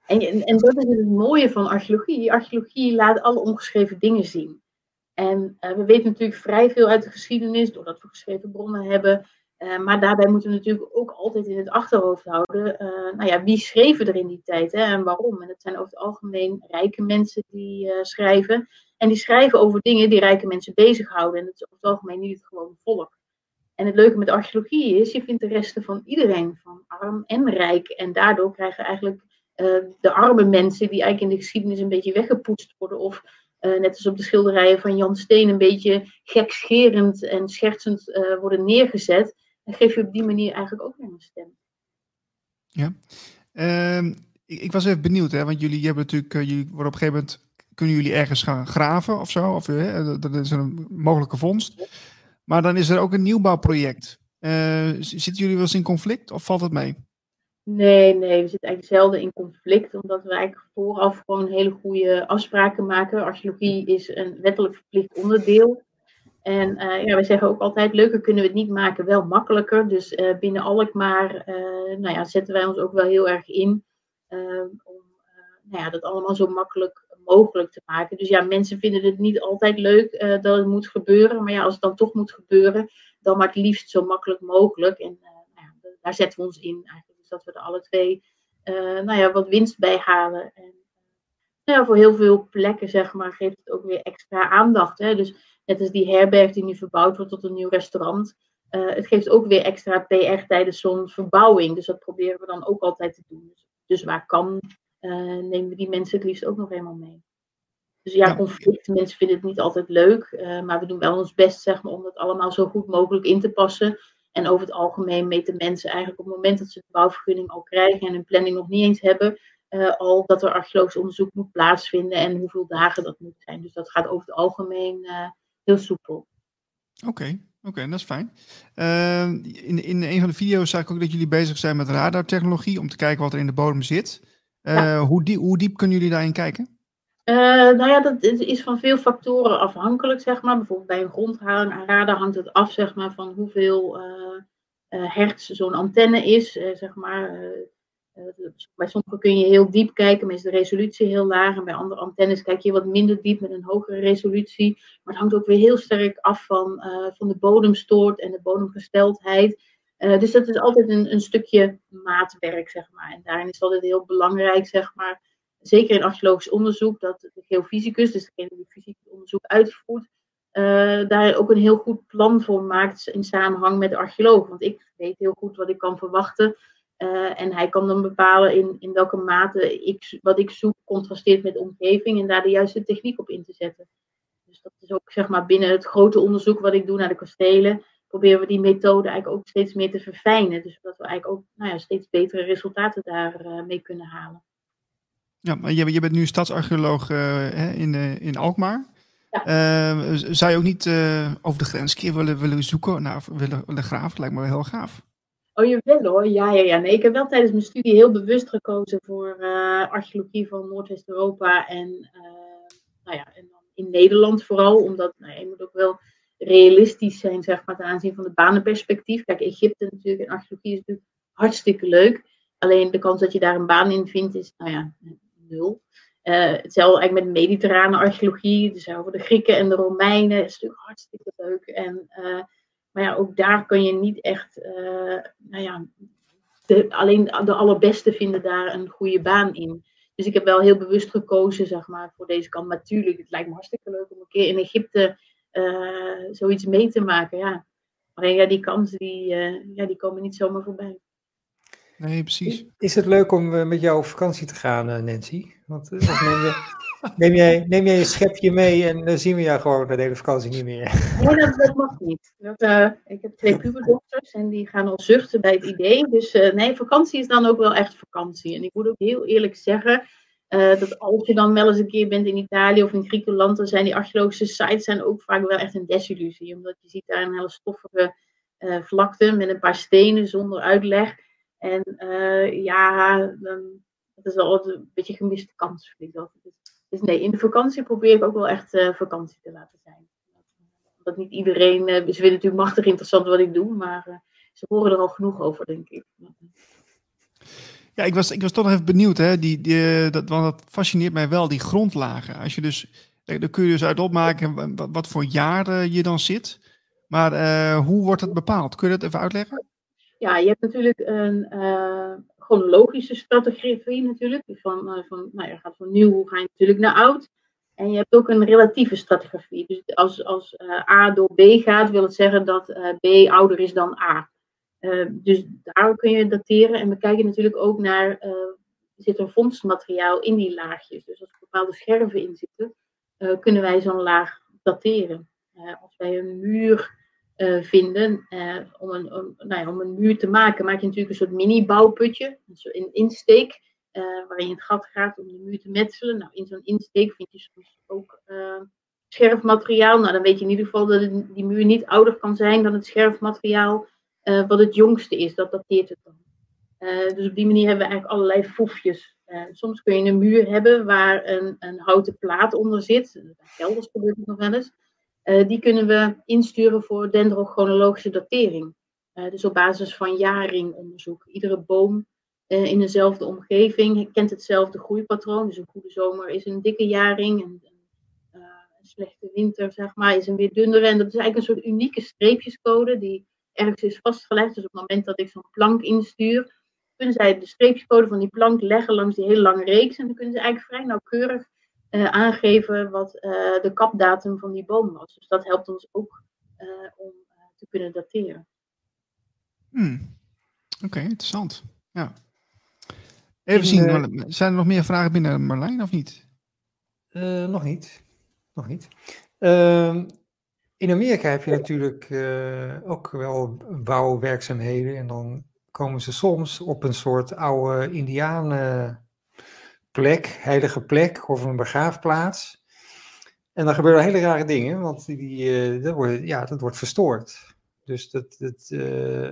En, en, dat is het mooie van archeologie. Archeologie laat alle ongeschreven dingen zien. En eh, we weten natuurlijk vrij veel uit de geschiedenis, doordat we geschreven bronnen hebben. Eh, maar daarbij moeten we natuurlijk ook altijd in het achterhoofd houden. eh, nou ja, wie schreven er in die tijd hè, en waarom? En dat zijn over het algemeen rijke mensen die schrijven. En die schrijven over dingen die rijke mensen bezighouden. En dat is over het algemeen niet het gewone volk. En het leuke met archeologie is, je vindt de resten van iedereen, van arm en rijk. En daardoor krijgen eigenlijk eh, de arme mensen, die eigenlijk in de geschiedenis een beetje weggepoetst worden, of eh, net als op de schilderijen van Jan Steen, een beetje gekscherend en schertsend eh, worden neergezet. Dan geef je op die manier eigenlijk ook weer een stem. Ja. Ehm, ik, ik was even benieuwd, hè, want jullie hebben natuurlijk, eh, jullie worden op een gegeven moment, kunnen jullie ergens gaan graven of zo? Of, eh, dat- is een mogelijke vondst. Maar dan is er ook een nieuwbouwproject. Eh, z- zitten jullie wel eens in conflict of valt het mee? Nee, nee, we zitten eigenlijk zelden in conflict, omdat we eigenlijk vooraf gewoon hele goede afspraken maken. Archeologie is een wettelijk verplicht onderdeel. En uh, ja, we zeggen ook altijd, leuker kunnen we het niet maken, wel makkelijker. Dus uh, binnen Alkmaar uh, nou ja, zetten wij ons ook wel heel erg in om nou ja, dat allemaal zo makkelijk mogelijk te maken. Dus ja, mensen vinden het niet altijd leuk dat het moet gebeuren. Maar ja, als het dan toch moet gebeuren, dan maar het liefst zo makkelijk mogelijk. En nou ja, daar zetten we ons in eigenlijk. Dus dat we er alle twee nou ja, wat winst bij halen. En, nou ja, voor heel veel plekken, zeg maar, geeft het ook weer extra aandacht. Hè? Dus Net als die herberg die nu verbouwd wordt tot een nieuw restaurant. Uh, het geeft ook weer extra PR tijdens zo'n verbouwing. Dus dat proberen we dan ook altijd te doen. Dus, dus waar kan, uh, nemen we die mensen het liefst ook nog eenmaal mee. Dus ja, ja. conflict, mensen vinden het niet altijd leuk. Uh, maar we doen wel ons best zeg maar, om het allemaal zo goed mogelijk in te passen. En over het algemeen meten mensen eigenlijk op het moment dat ze de bouwvergunning al krijgen en hun planning nog niet eens hebben, al dat er archeologisch onderzoek moet plaatsvinden en hoeveel dagen dat moet zijn. Dus dat gaat over het algemeen heel soepel. Oké, okay, oké, okay, dat is fijn. Uh, in, in een van de video's zag ik ook dat jullie bezig zijn met radartechnologie om te kijken wat er in de bodem zit. Ja. hoe, diep, hoe diep kunnen jullie daarin kijken? Uh, nou ja, dat is van veel factoren afhankelijk, zeg maar. Bijvoorbeeld bij een grondradar hangt het af, zeg maar, van hoeveel hertz zo'n antenne is, zeg maar. Bij sommige kun je heel diep kijken, maar is de resolutie heel laag. En bij andere antennes kijk je wat minder diep met een hogere resolutie. Maar het hangt ook weer heel sterk af van, van de bodemstoort en de bodemgesteldheid. Dus dat is altijd een, een stukje maatwerk, zeg maar. En daarin is het altijd heel belangrijk, zeg maar. Zeker in archeologisch onderzoek, dat de geofysicus, dus degene die fysiek onderzoek uitvoert, daar ook een heel goed plan voor maakt in samenhang met de archeoloog. Want ik weet heel goed wat ik kan verwachten. Uh, en hij kan dan bepalen in, in welke mate ik, wat ik zoek contrasteert met de omgeving en daar de juiste techniek op in te zetten. Dus dat is ook zeg maar binnen het grote onderzoek wat ik doe naar de kastelen, proberen we die methode eigenlijk ook steeds meer te verfijnen. Dus dat we eigenlijk ook nou ja, steeds betere resultaten daarmee uh, mee kunnen halen. Ja, maar je, je bent nu stadsarcheoloog uh, in, in Alkmaar. Ja. zou je ook niet over de grens keer willen, willen zoeken, nou, willen, willen graven? Lijkt me wel heel gaaf. Oh, je wil hoor. Ja, ja, ja. Nee, ik heb wel tijdens mijn studie heel bewust gekozen voor archeologie van Noordwest-Europa en, nou ja, en dan in Nederland vooral. Omdat nou, je moet ook wel realistisch zijn, zeg maar, ten aanzien van het banenperspectief. Kijk, Egypte natuurlijk en archeologie is natuurlijk hartstikke leuk. Alleen de kans dat je daar een baan in vindt is, nou ja, nul. Uh, hetzelfde met mediterrane archeologie. Dus over de Grieken en de Romeinen is natuurlijk hartstikke leuk. En maar ja, ook daar kun je niet echt, uh, nou ja, alleen de allerbeste vinden daar een goede baan in. Dus ik heb wel heel bewust gekozen, zeg maar, voor deze kant. Maar natuurlijk, het lijkt me hartstikke leuk om een keer in Egypte zoiets mee te maken, ja. Alleen ja, die kansen, die, ja, die komen niet zomaar voorbij. Nee, precies. Is het leuk om met jou op vakantie te gaan, Nancy? Want neem, je, neem, jij, neem jij je schepje mee en dan zien we jou gewoon de hele vakantie niet meer. Nee, dat, dat mag niet. Dat, uh, ik heb twee puberdochters en die gaan al zuchten bij het idee. Dus uh, nee, vakantie is dan ook wel echt vakantie. En ik moet ook heel eerlijk zeggen uh, dat als je dan wel eens een keer bent in Italië of in Griekenland, dan zijn die archeologische sites zijn ook vaak wel echt een desillusie. Omdat je ziet daar een hele stoffige vlakte met een paar stenen zonder uitleg. En ja, dan, dat is wel een beetje gemiste kans, dat. Dus, dus nee, in de vakantie probeer ik ook wel echt vakantie te laten zijn dat niet iedereen. Uh, ze vinden natuurlijk machtig interessant wat ik doe, maar ze horen er al genoeg over, denk ik. Ja, ik was, ik was toch nog even benieuwd, hè? Die, die, dat, want dat fascineert mij wel, die grondlagen. Als je dus, daar kun je dus uit opmaken wat, voor jaar je dan zit. Maar hoe wordt het bepaald? Kun je dat even uitleggen? Ja, je hebt natuurlijk een uh, chronologische strategie natuurlijk. Van, uh, van, nou, je gaat van nieuw ga je natuurlijk naar oud. En je hebt ook een relatieve strategie. Dus als, als uh, A door B gaat, wil het zeggen dat B ouder is dan A. Dus daar kun je dateren. En we kijken natuurlijk ook naar, zit er vondstmateriaal in die laagjes. Dus als er bepaalde scherven in zitten, kunnen wij zo'n laag dateren. als wij een muur vinden, om, een, om, nou om een muur te maken, maak je natuurlijk een soort mini-bouwputje, een insteek. Uh, waarin je het gat gaat om de muur te metselen. Nou, in zo'n insteek vind je soms ook scherfmateriaal. Nou, dan weet je in ieder geval dat die muur niet ouder kan zijn dan het scherfmateriaal wat het jongste is. Dat dateert het dan. Eh, dus op die manier hebben we eigenlijk allerlei foefjes. Eh, soms kun je een muur hebben waar een, een houten plaat onder zit. In kelders gebeurt het nog wel eens. Eh, die kunnen we insturen voor dendrochronologische datering. Eh, dus op basis van jaringonderzoek. Iedere boom eh, in dezelfde omgeving kent hetzelfde groeipatroon. Dus een goede zomer is een dikke jaring. En, eh, een slechte winter, zeg maar, is een weer dunnere. En dat is eigenlijk een soort unieke streepjescode die ergens is vastgelegd. Dus op het moment dat ik zo'n plank instuur, kunnen zij de streepjescode van die plank leggen langs die hele lange reeks. En dan kunnen ze eigenlijk vrij nauwkeurig eh, aangeven wat eh, de kapdatum van die boom was. Dus dat helpt ons ook eh, om eh, te kunnen dateren. Hmm. Oké, interessant. Ja. Even In, zien, zijn er nog meer vragen binnen Marlijn of niet? Eh, nog niet. Nog niet. Ehm, in Amerika heb je natuurlijk eh, ook wel bouwwerkzaamheden. En dan komen ze soms op een soort oude indianenplek, heilige plek of een begraafplaats. En dan gebeuren hele rare dingen, want die, die, eh, dat, wordt, ja, dat wordt verstoord. Dus dat, dat, eh,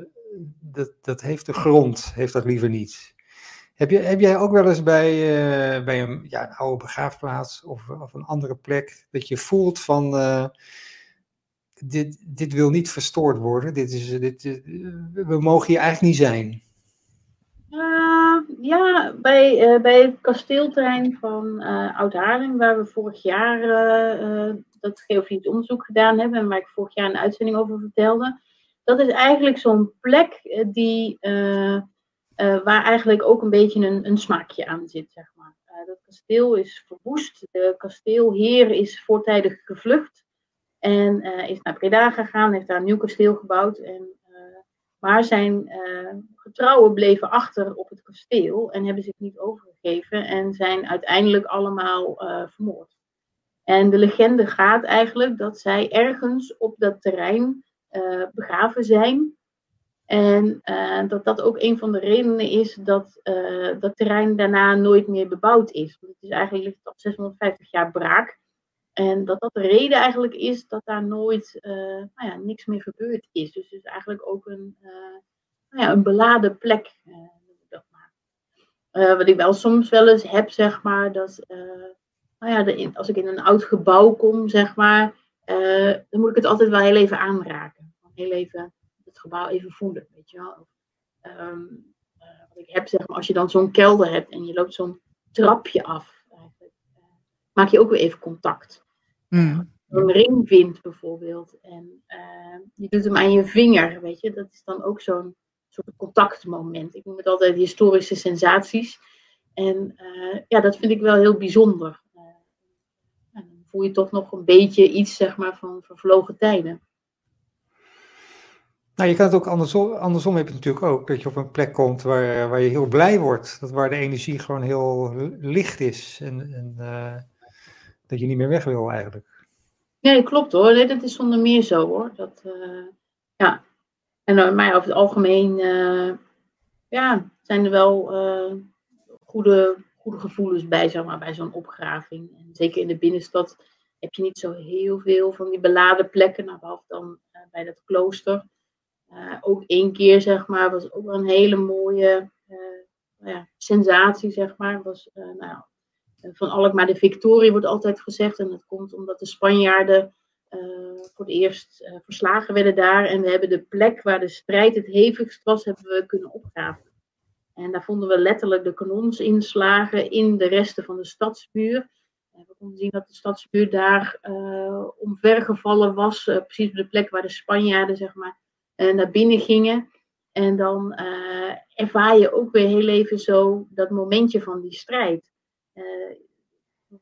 dat, dat heeft de grond, heeft dat liever niet. Heb, je, heb jij ook wel eens bij, eh, bij een, ja, een oude begraafplaats of, of een andere plek dat je voelt van dit, dit wil niet verstoord worden, dit is, dit, we mogen hier eigenlijk niet zijn. Ja, bij, eh, bij het kasteelterrein van eh Oud-Haarlem, waar we vorig jaar eh, dat geofiet onderzoek gedaan hebben en waar ik vorig jaar een uitzending over vertelde. Dat is eigenlijk zo'n plek die, waar eigenlijk ook een beetje een, een smaakje aan zit, zeg maar. Dat kasteel is verwoest, de kasteelheer is voortijdig gevlucht en is naar Breda gegaan, heeft daar een nieuw kasteel gebouwd en maar zijn eh, getrouwen bleven achter op het kasteel en hebben zich niet overgegeven en zijn uiteindelijk allemaal eh, vermoord. En de legende gaat eigenlijk dat zij ergens op dat terrein eh, begraven zijn. En dat dat ook een van de redenen is dat dat terrein daarna nooit meer bebouwd is. Want het is eigenlijk ligt al 650 jaar braak. En dat dat de reden eigenlijk is dat daar nooit eh, nou ja, niks meer gebeurd is. Dus het is eigenlijk ook een, eh, nou ja, een beladen plek. eh, dat maar. Wat ik wel soms wel eens heb, zeg maar, dat nou ja, de, als ik in een oud gebouw kom, zeg maar, dan moet ik het altijd wel heel even aanraken. Heel even het gebouw even voelen, weet je wel. Ehm, eh, wat ik heb, zeg maar, als je dan zo'n kelder hebt en je loopt zo'n trapje af, maak je ook weer even contact Hmm. een ring vindt bijvoorbeeld en eh, je doet hem aan je vinger, weet je, dat is dan ook zo'n soort contactmoment. Ik noem het altijd historische sensaties. En eh, ja, dat vind ik wel heel bijzonder. Eh, ja, dan voel je toch nog een beetje iets, zeg maar, van vervlogen tijden. Nou, je kan het ook andersom, andersom heb je het natuurlijk ook, dat je op een plek komt waar, waar je heel blij wordt, dat waar de energie gewoon heel licht is en, en dat je niet meer weg wil eigenlijk. Nee, klopt hoor. Nee, dat is zonder meer zo hoor. Dat, eh, ja. En uh, maar over het algemeen eh, ja, zijn er wel eh, goede, goede gevoelens bij, zeg maar, bij zo'n opgraving. En zeker in de binnenstad heb je niet zo heel veel van die beladen plekken, nou, behalve dan eh, bij dat klooster. Eh, ook één keer, zeg maar, was ook wel een hele mooie eh, nou ja, sensatie, zeg maar. Was, eh, nou, van Alkmaar de Victorie wordt altijd gezegd. En dat komt omdat de Spanjaarden eh, voor het eerst eh, verslagen werden daar. En we hebben de plek waar de strijd het hevigst was, hebben we kunnen opgraven. En daar vonden we letterlijk de kanonsinslagen in de resten van de stadsmuur. We konden zien dat de stadsmuur daar uh, omvergevallen was. Precies op de plek waar de Spanjaarden zeg maar, naar binnen gingen. En dan ervaar je ook weer heel even zo dat momentje van die strijd. Uh,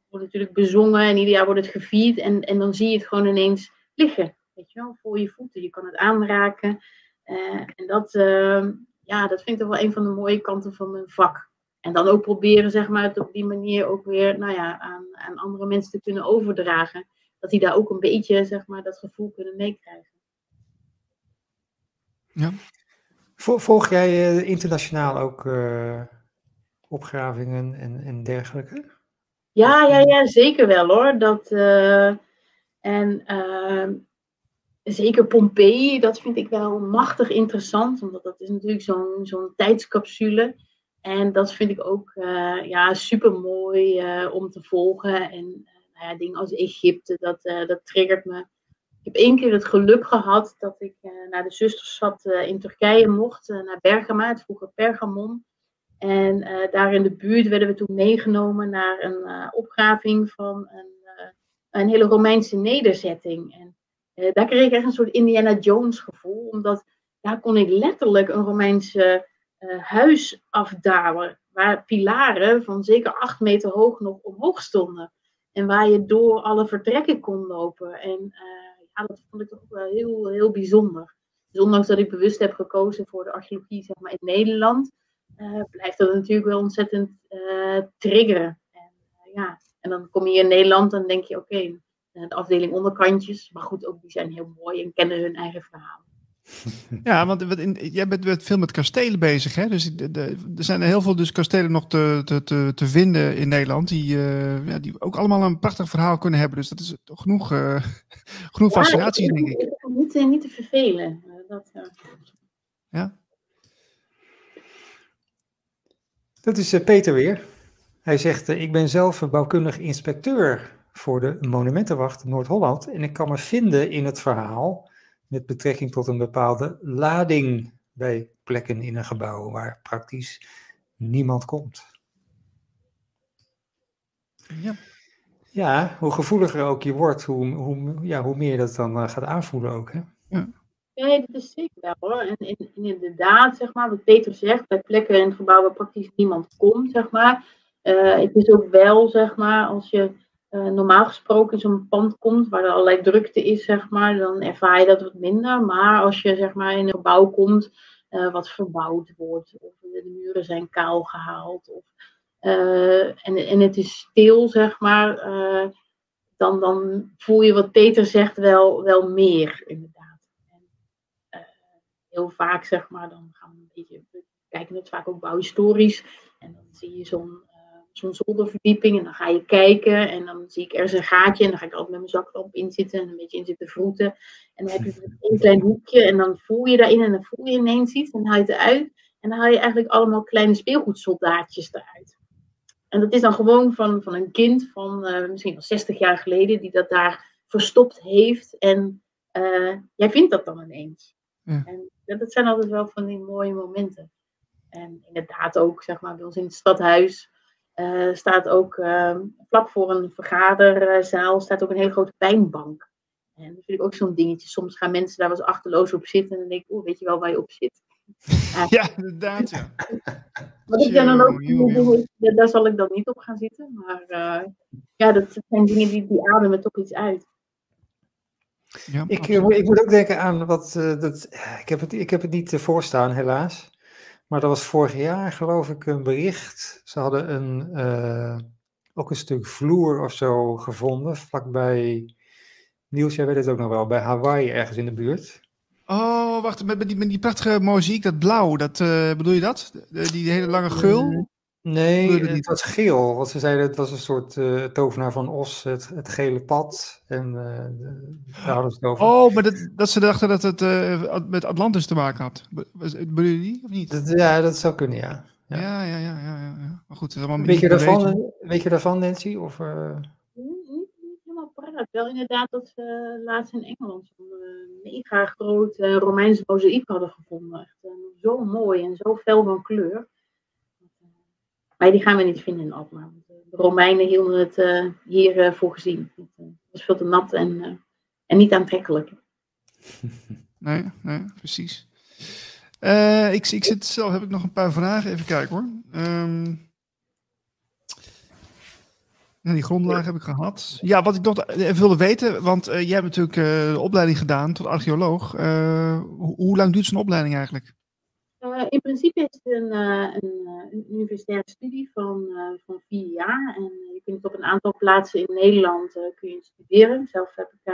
wordt natuurlijk bezongen en ieder jaar wordt het gevierd. En, en dan zie je het gewoon ineens liggen. Weet je wel, voor je voeten. Je kan het aanraken. Uh, en dat, uh, ja, dat vind ik toch wel een van de mooie kanten van mijn vak. En dan ook proberen, zeg maar, het op die manier ook weer nou ja, aan, aan andere mensen te kunnen overdragen. Dat die daar ook een beetje, zeg maar, dat gevoel kunnen meekrijgen. Ja. Volg jij uh, internationaal ook opgravingen en, en dergelijke? Ja, ja, ja, zeker wel hoor. Dat, uh, en uh, zeker Pompeii, dat vind ik wel machtig interessant, omdat dat is natuurlijk zo'n zo'n tijdscapsule. En dat vind ik ook uh, ja, super mooi om te volgen. En nou ja, dingen als Egypte, dat, dat triggert me. Ik heb één keer het geluk gehad dat ik naar de zusterstad in Turkije mocht, naar Bergama, het vroeger Pergamon. En daar in de buurt werden we toen meegenomen naar een opgraving van een, een hele Romeinse nederzetting. En daar kreeg ik echt een soort Indiana Jones gevoel, omdat daar kon ik letterlijk een Romeinse huis afdalen, waar pilaren van zeker acht meter hoog nog omhoog stonden. En waar je door alle vertrekken kon lopen. En ja, dat vond ik toch wel heel, heel bijzonder. Dus ondanks dat ik bewust heb gekozen voor de archeologie zeg maar, in Nederland, blijft dat natuurlijk wel ontzettend triggeren. En, ja. en dan kom je in Nederland en denk je, oké, okay, eh, de afdeling onderkantjes. Maar goed, ook die zijn heel mooi en kennen hun eigen verhaal. Ja, want in, jij bent, veel met kastelen bezig. Hè? Dus de, er zijn heel veel dus kastelen nog te, te, te, te vinden in Nederland. Die, uh, ja, die ook allemaal een prachtig verhaal kunnen hebben. Dus dat is genoeg, uh, genoeg ja, fascinatie, denk ik. Niet, niet te vervelen. Dat, uh... Ja. Dat is Peter weer. Hij zegt: Ik ben zelf een bouwkundig inspecteur voor de Monumentenwacht Noord-Holland. En ik kan me vinden in het verhaal met betrekking tot een bepaalde lading bij plekken in een gebouw waar praktisch niemand komt. Ja. Ja, hoe gevoeliger ook je wordt, hoe, hoe, ja, hoe meer je dat dan uh, gaat aanvoelen ook. Hè? Ja. Nee, dat is zeker wel hoor. En, en, inderdaad, zeg maar, wat Peter zegt, bij plekken in het gebouw waar praktisch niemand komt, zeg maar. Uh, het is ook wel, zeg maar, als je uh, normaal gesproken in zo'n pand komt waar er allerlei drukte is, zeg maar, dan ervaar je dat wat minder. Maar als je zeg maar in een gebouw komt uh, wat verbouwd wordt, of de muren zijn kaal gehaald, of, en, en het is stil, zeg maar, dan, dan voel je wat Peter zegt wel, wel meer, inderdaad. Heel vaak, zeg maar, dan gaan we een beetje, we kijken het vaak ook bouwhistorisch, en dan zie je zo'n zo'n zolderverdieping. En dan ga je kijken en dan zie ik ergens een gaatje. En dan ga ik altijd met mijn zaklamp in zitten en een beetje in zitten vroeten. En dan heb je een klein hoekje en dan voel je daarin en dan voel je ineens iets. En dan haal je het eruit. En dan haal je eigenlijk allemaal kleine speelgoedsoldaatjes eruit. En dat is dan gewoon van, van een kind van uh, misschien wel 60 jaar geleden die dat daar verstopt heeft. En uh, jij vindt dat dan ineens. Ja. En dat zijn altijd wel van die mooie momenten. En inderdaad ook, zeg maar, bij ons in het stadhuis uh, staat ook uh, vlak voor een vergaderzaal staat ook een hele grote pijnbank. En dat vind ik ook zo'n dingetje. Soms gaan mensen daar wel eens achterloos op zitten en dan denk ik, oh, weet je wel waar je op zit. Uh, ja, inderdaad. Ja. Wat ik dan, ook doe, daar zal ik dan niet op gaan zitten. Maar uh, ja, dat zijn dingen die, die ademen toch iets uit. Ja, ik, ik, moet ook denken aan wat. dat, ik, heb het, ik heb het niet voorstaan, helaas. Maar dat was vorig jaar, geloof ik, een bericht. Ze hadden een, uh, ook een stuk vloer of zo gevonden, vlakbij, Niels, jij weet het ook nog wel, bij Hawaii ergens in de buurt. Oh, wacht, met, met, die, met die prachtige mozaïek, dat blauw, dat, uh, bedoel je dat? Die hele lange geul? Nee, het was geel. Want ze zeiden het was een soort uh, tovenaar van Os, het, het gele pad. En uh, daar hadden ze het over. Oh, maar dat, dat ze dachten dat het uh, met Atlantis te maken had. Bedoel je die of niet? Dat, ja, dat zou kunnen, ja. Ja, ja, ja, ja. ja, ja. Maar goed, het is allemaal weet, je daarvan, weet je daarvan, Nancy? Of, niet, niet helemaal paraat. Wel inderdaad dat ze laatst in Engeland zo'n mega grote Romeinse mozaïek hadden gevonden. Echt, zo mooi en zo fel van kleur. Maar die gaan we niet vinden in Alkmaar. De Romeinen hielden het uh, hier uh, voor gezien. Het was veel te nat en, en niet aantrekkelijk. Nee, nee, precies. ik, ik zit zelf, heb ik nog een paar vragen. Even kijken hoor. Ja, die grondlaag heb ik gehad. Ja, wat ik nog wilde weten, want jij hebt natuurlijk de opleiding gedaan tot archeoloog. Ho hoe lang duurt zo'n opleiding eigenlijk? Uh, in principe is het een, uh, een, een, universitaire studie van, van vier jaar. En je kunt op een aantal plaatsen in Nederland kun je studeren. Zelf heb ik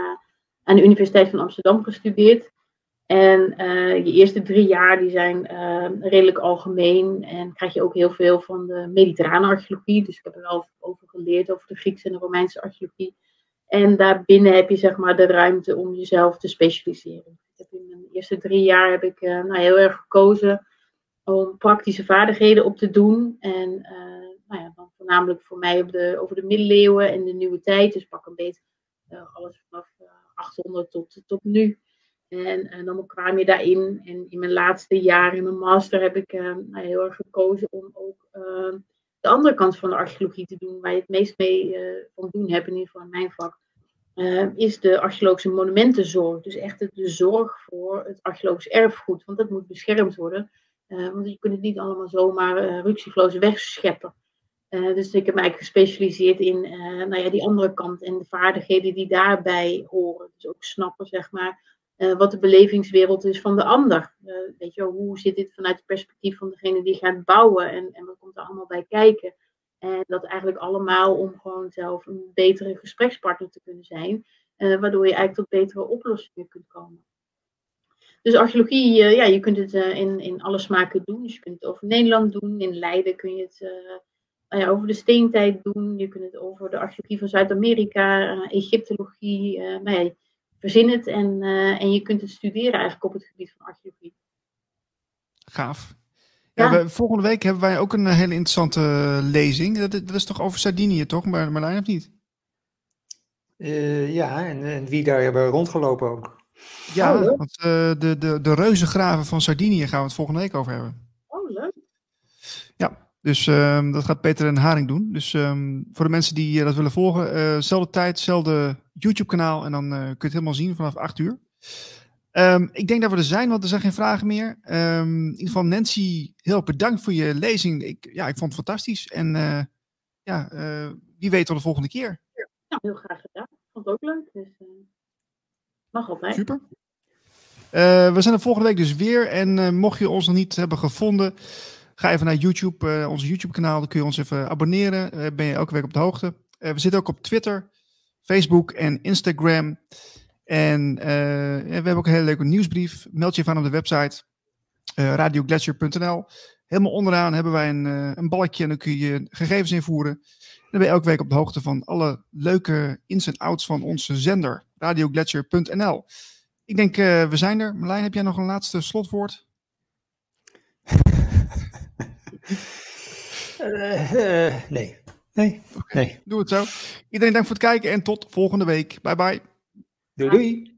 aan de Universiteit van Amsterdam gestudeerd. En je eerste drie jaar die zijn redelijk algemeen. En krijg je ook heel veel van de mediterrane archeologie. Dus ik heb er wel over geleerd, over de Griekse en de Romeinse archeologie. En daarbinnen heb je zeg maar de ruimte om jezelf te specialiseren. Ik heb in mijn eerste drie jaar heb ik nou, heel erg gekozen om praktische vaardigheden op te doen. En nou ja, voornamelijk voor mij op de, over de middeleeuwen en de nieuwe tijd. Dus pak een beetje alles vanaf 800 tot, tot nu. En, en, dan kwam je daarin. En in mijn laatste jaar in mijn master heb ik uh, heel erg gekozen om ook de andere kant van de archeologie te doen, waar je het meest mee uh, van doen hebt, in ieder geval in mijn vak, is de archeologische monumentenzorg. Dus echt de zorg voor het archeologisch erfgoed, want dat moet beschermd worden. want je kunt het niet allemaal zomaar uh, ruksigloos wegscheppen. dus ik heb mij eigenlijk gespecialiseerd in nou ja, die andere kant en de vaardigheden die daarbij horen. Dus ook snappen, zeg maar, uh, wat de belevingswereld is van de ander. Uh, weet je, hoe zit dit vanuit het perspectief van degene die gaat bouwen en, en wat komt er allemaal bij kijken. En dat eigenlijk allemaal om gewoon zelf een betere gesprekspartner te kunnen zijn, uh, waardoor je eigenlijk tot betere oplossingen kunt komen. Dus archeologie, ja, je kunt het in, in alle smaken doen. Dus je kunt het over Nederland doen, in Leiden kun je het nou ja, over de steentijd doen. Je kunt het over de archeologie van Zuid-Amerika, Egyptologie. nou ja, verzin het en, en je kunt het studeren eigenlijk op het gebied van archeologie. Gaaf. Ja, ja. We, volgende week hebben wij ook een hele interessante lezing. Dat, dat is toch over Sardinië, toch? Maar Marlijn of niet? Uh, ja, en, en, wie daar hebben rondgelopen ook. Ja, oh, want uh, de, de, de reuzengraven van Sardinië gaan we het volgende week over hebben. Oh, leuk. Ja, dus um, dat gaat Peter en Haring doen. Dus um, voor de mensen die uh, dat willen volgen, uh, zelfde tijd, zelfde YouTube-kanaal. En dan uh, kun je het helemaal zien vanaf 8 uur. Um, ik denk dat we er zijn, want er zijn geen vragen meer. in ieder geval, Nancy, heel bedankt voor je lezing. Ik, ja, ik vond het fantastisch. En ja, wie weet tot de volgende keer. Ja, heel graag gedaan. Ik vond het ook leuk. Dus mag altijd. Super. we zijn er volgende week dus weer. En mocht je ons nog niet hebben gevonden. Ga even naar YouTube, onze YouTube-kanaal. Dan kun je ons even abonneren. Ben je elke week op de hoogte. We zitten ook op Twitter, Facebook en Instagram. En we hebben ook een hele leuke nieuwsbrief. Meld je even aan op de website radioglacier.nl. Helemaal onderaan hebben wij een, een balkje en dan kun je gegevens invoeren. En dan ben je elke week op de hoogte van alle leuke ins en outs van onze zender, radioglacier.nl. Ik denk, we zijn er. Marlijn, heb jij nog een laatste slotwoord? Uh, uh, nee. Nee. Okay. nee. Doe het zo. Iedereen dank voor het kijken en tot volgende week. Bye bye. Deu-lhe. Ah.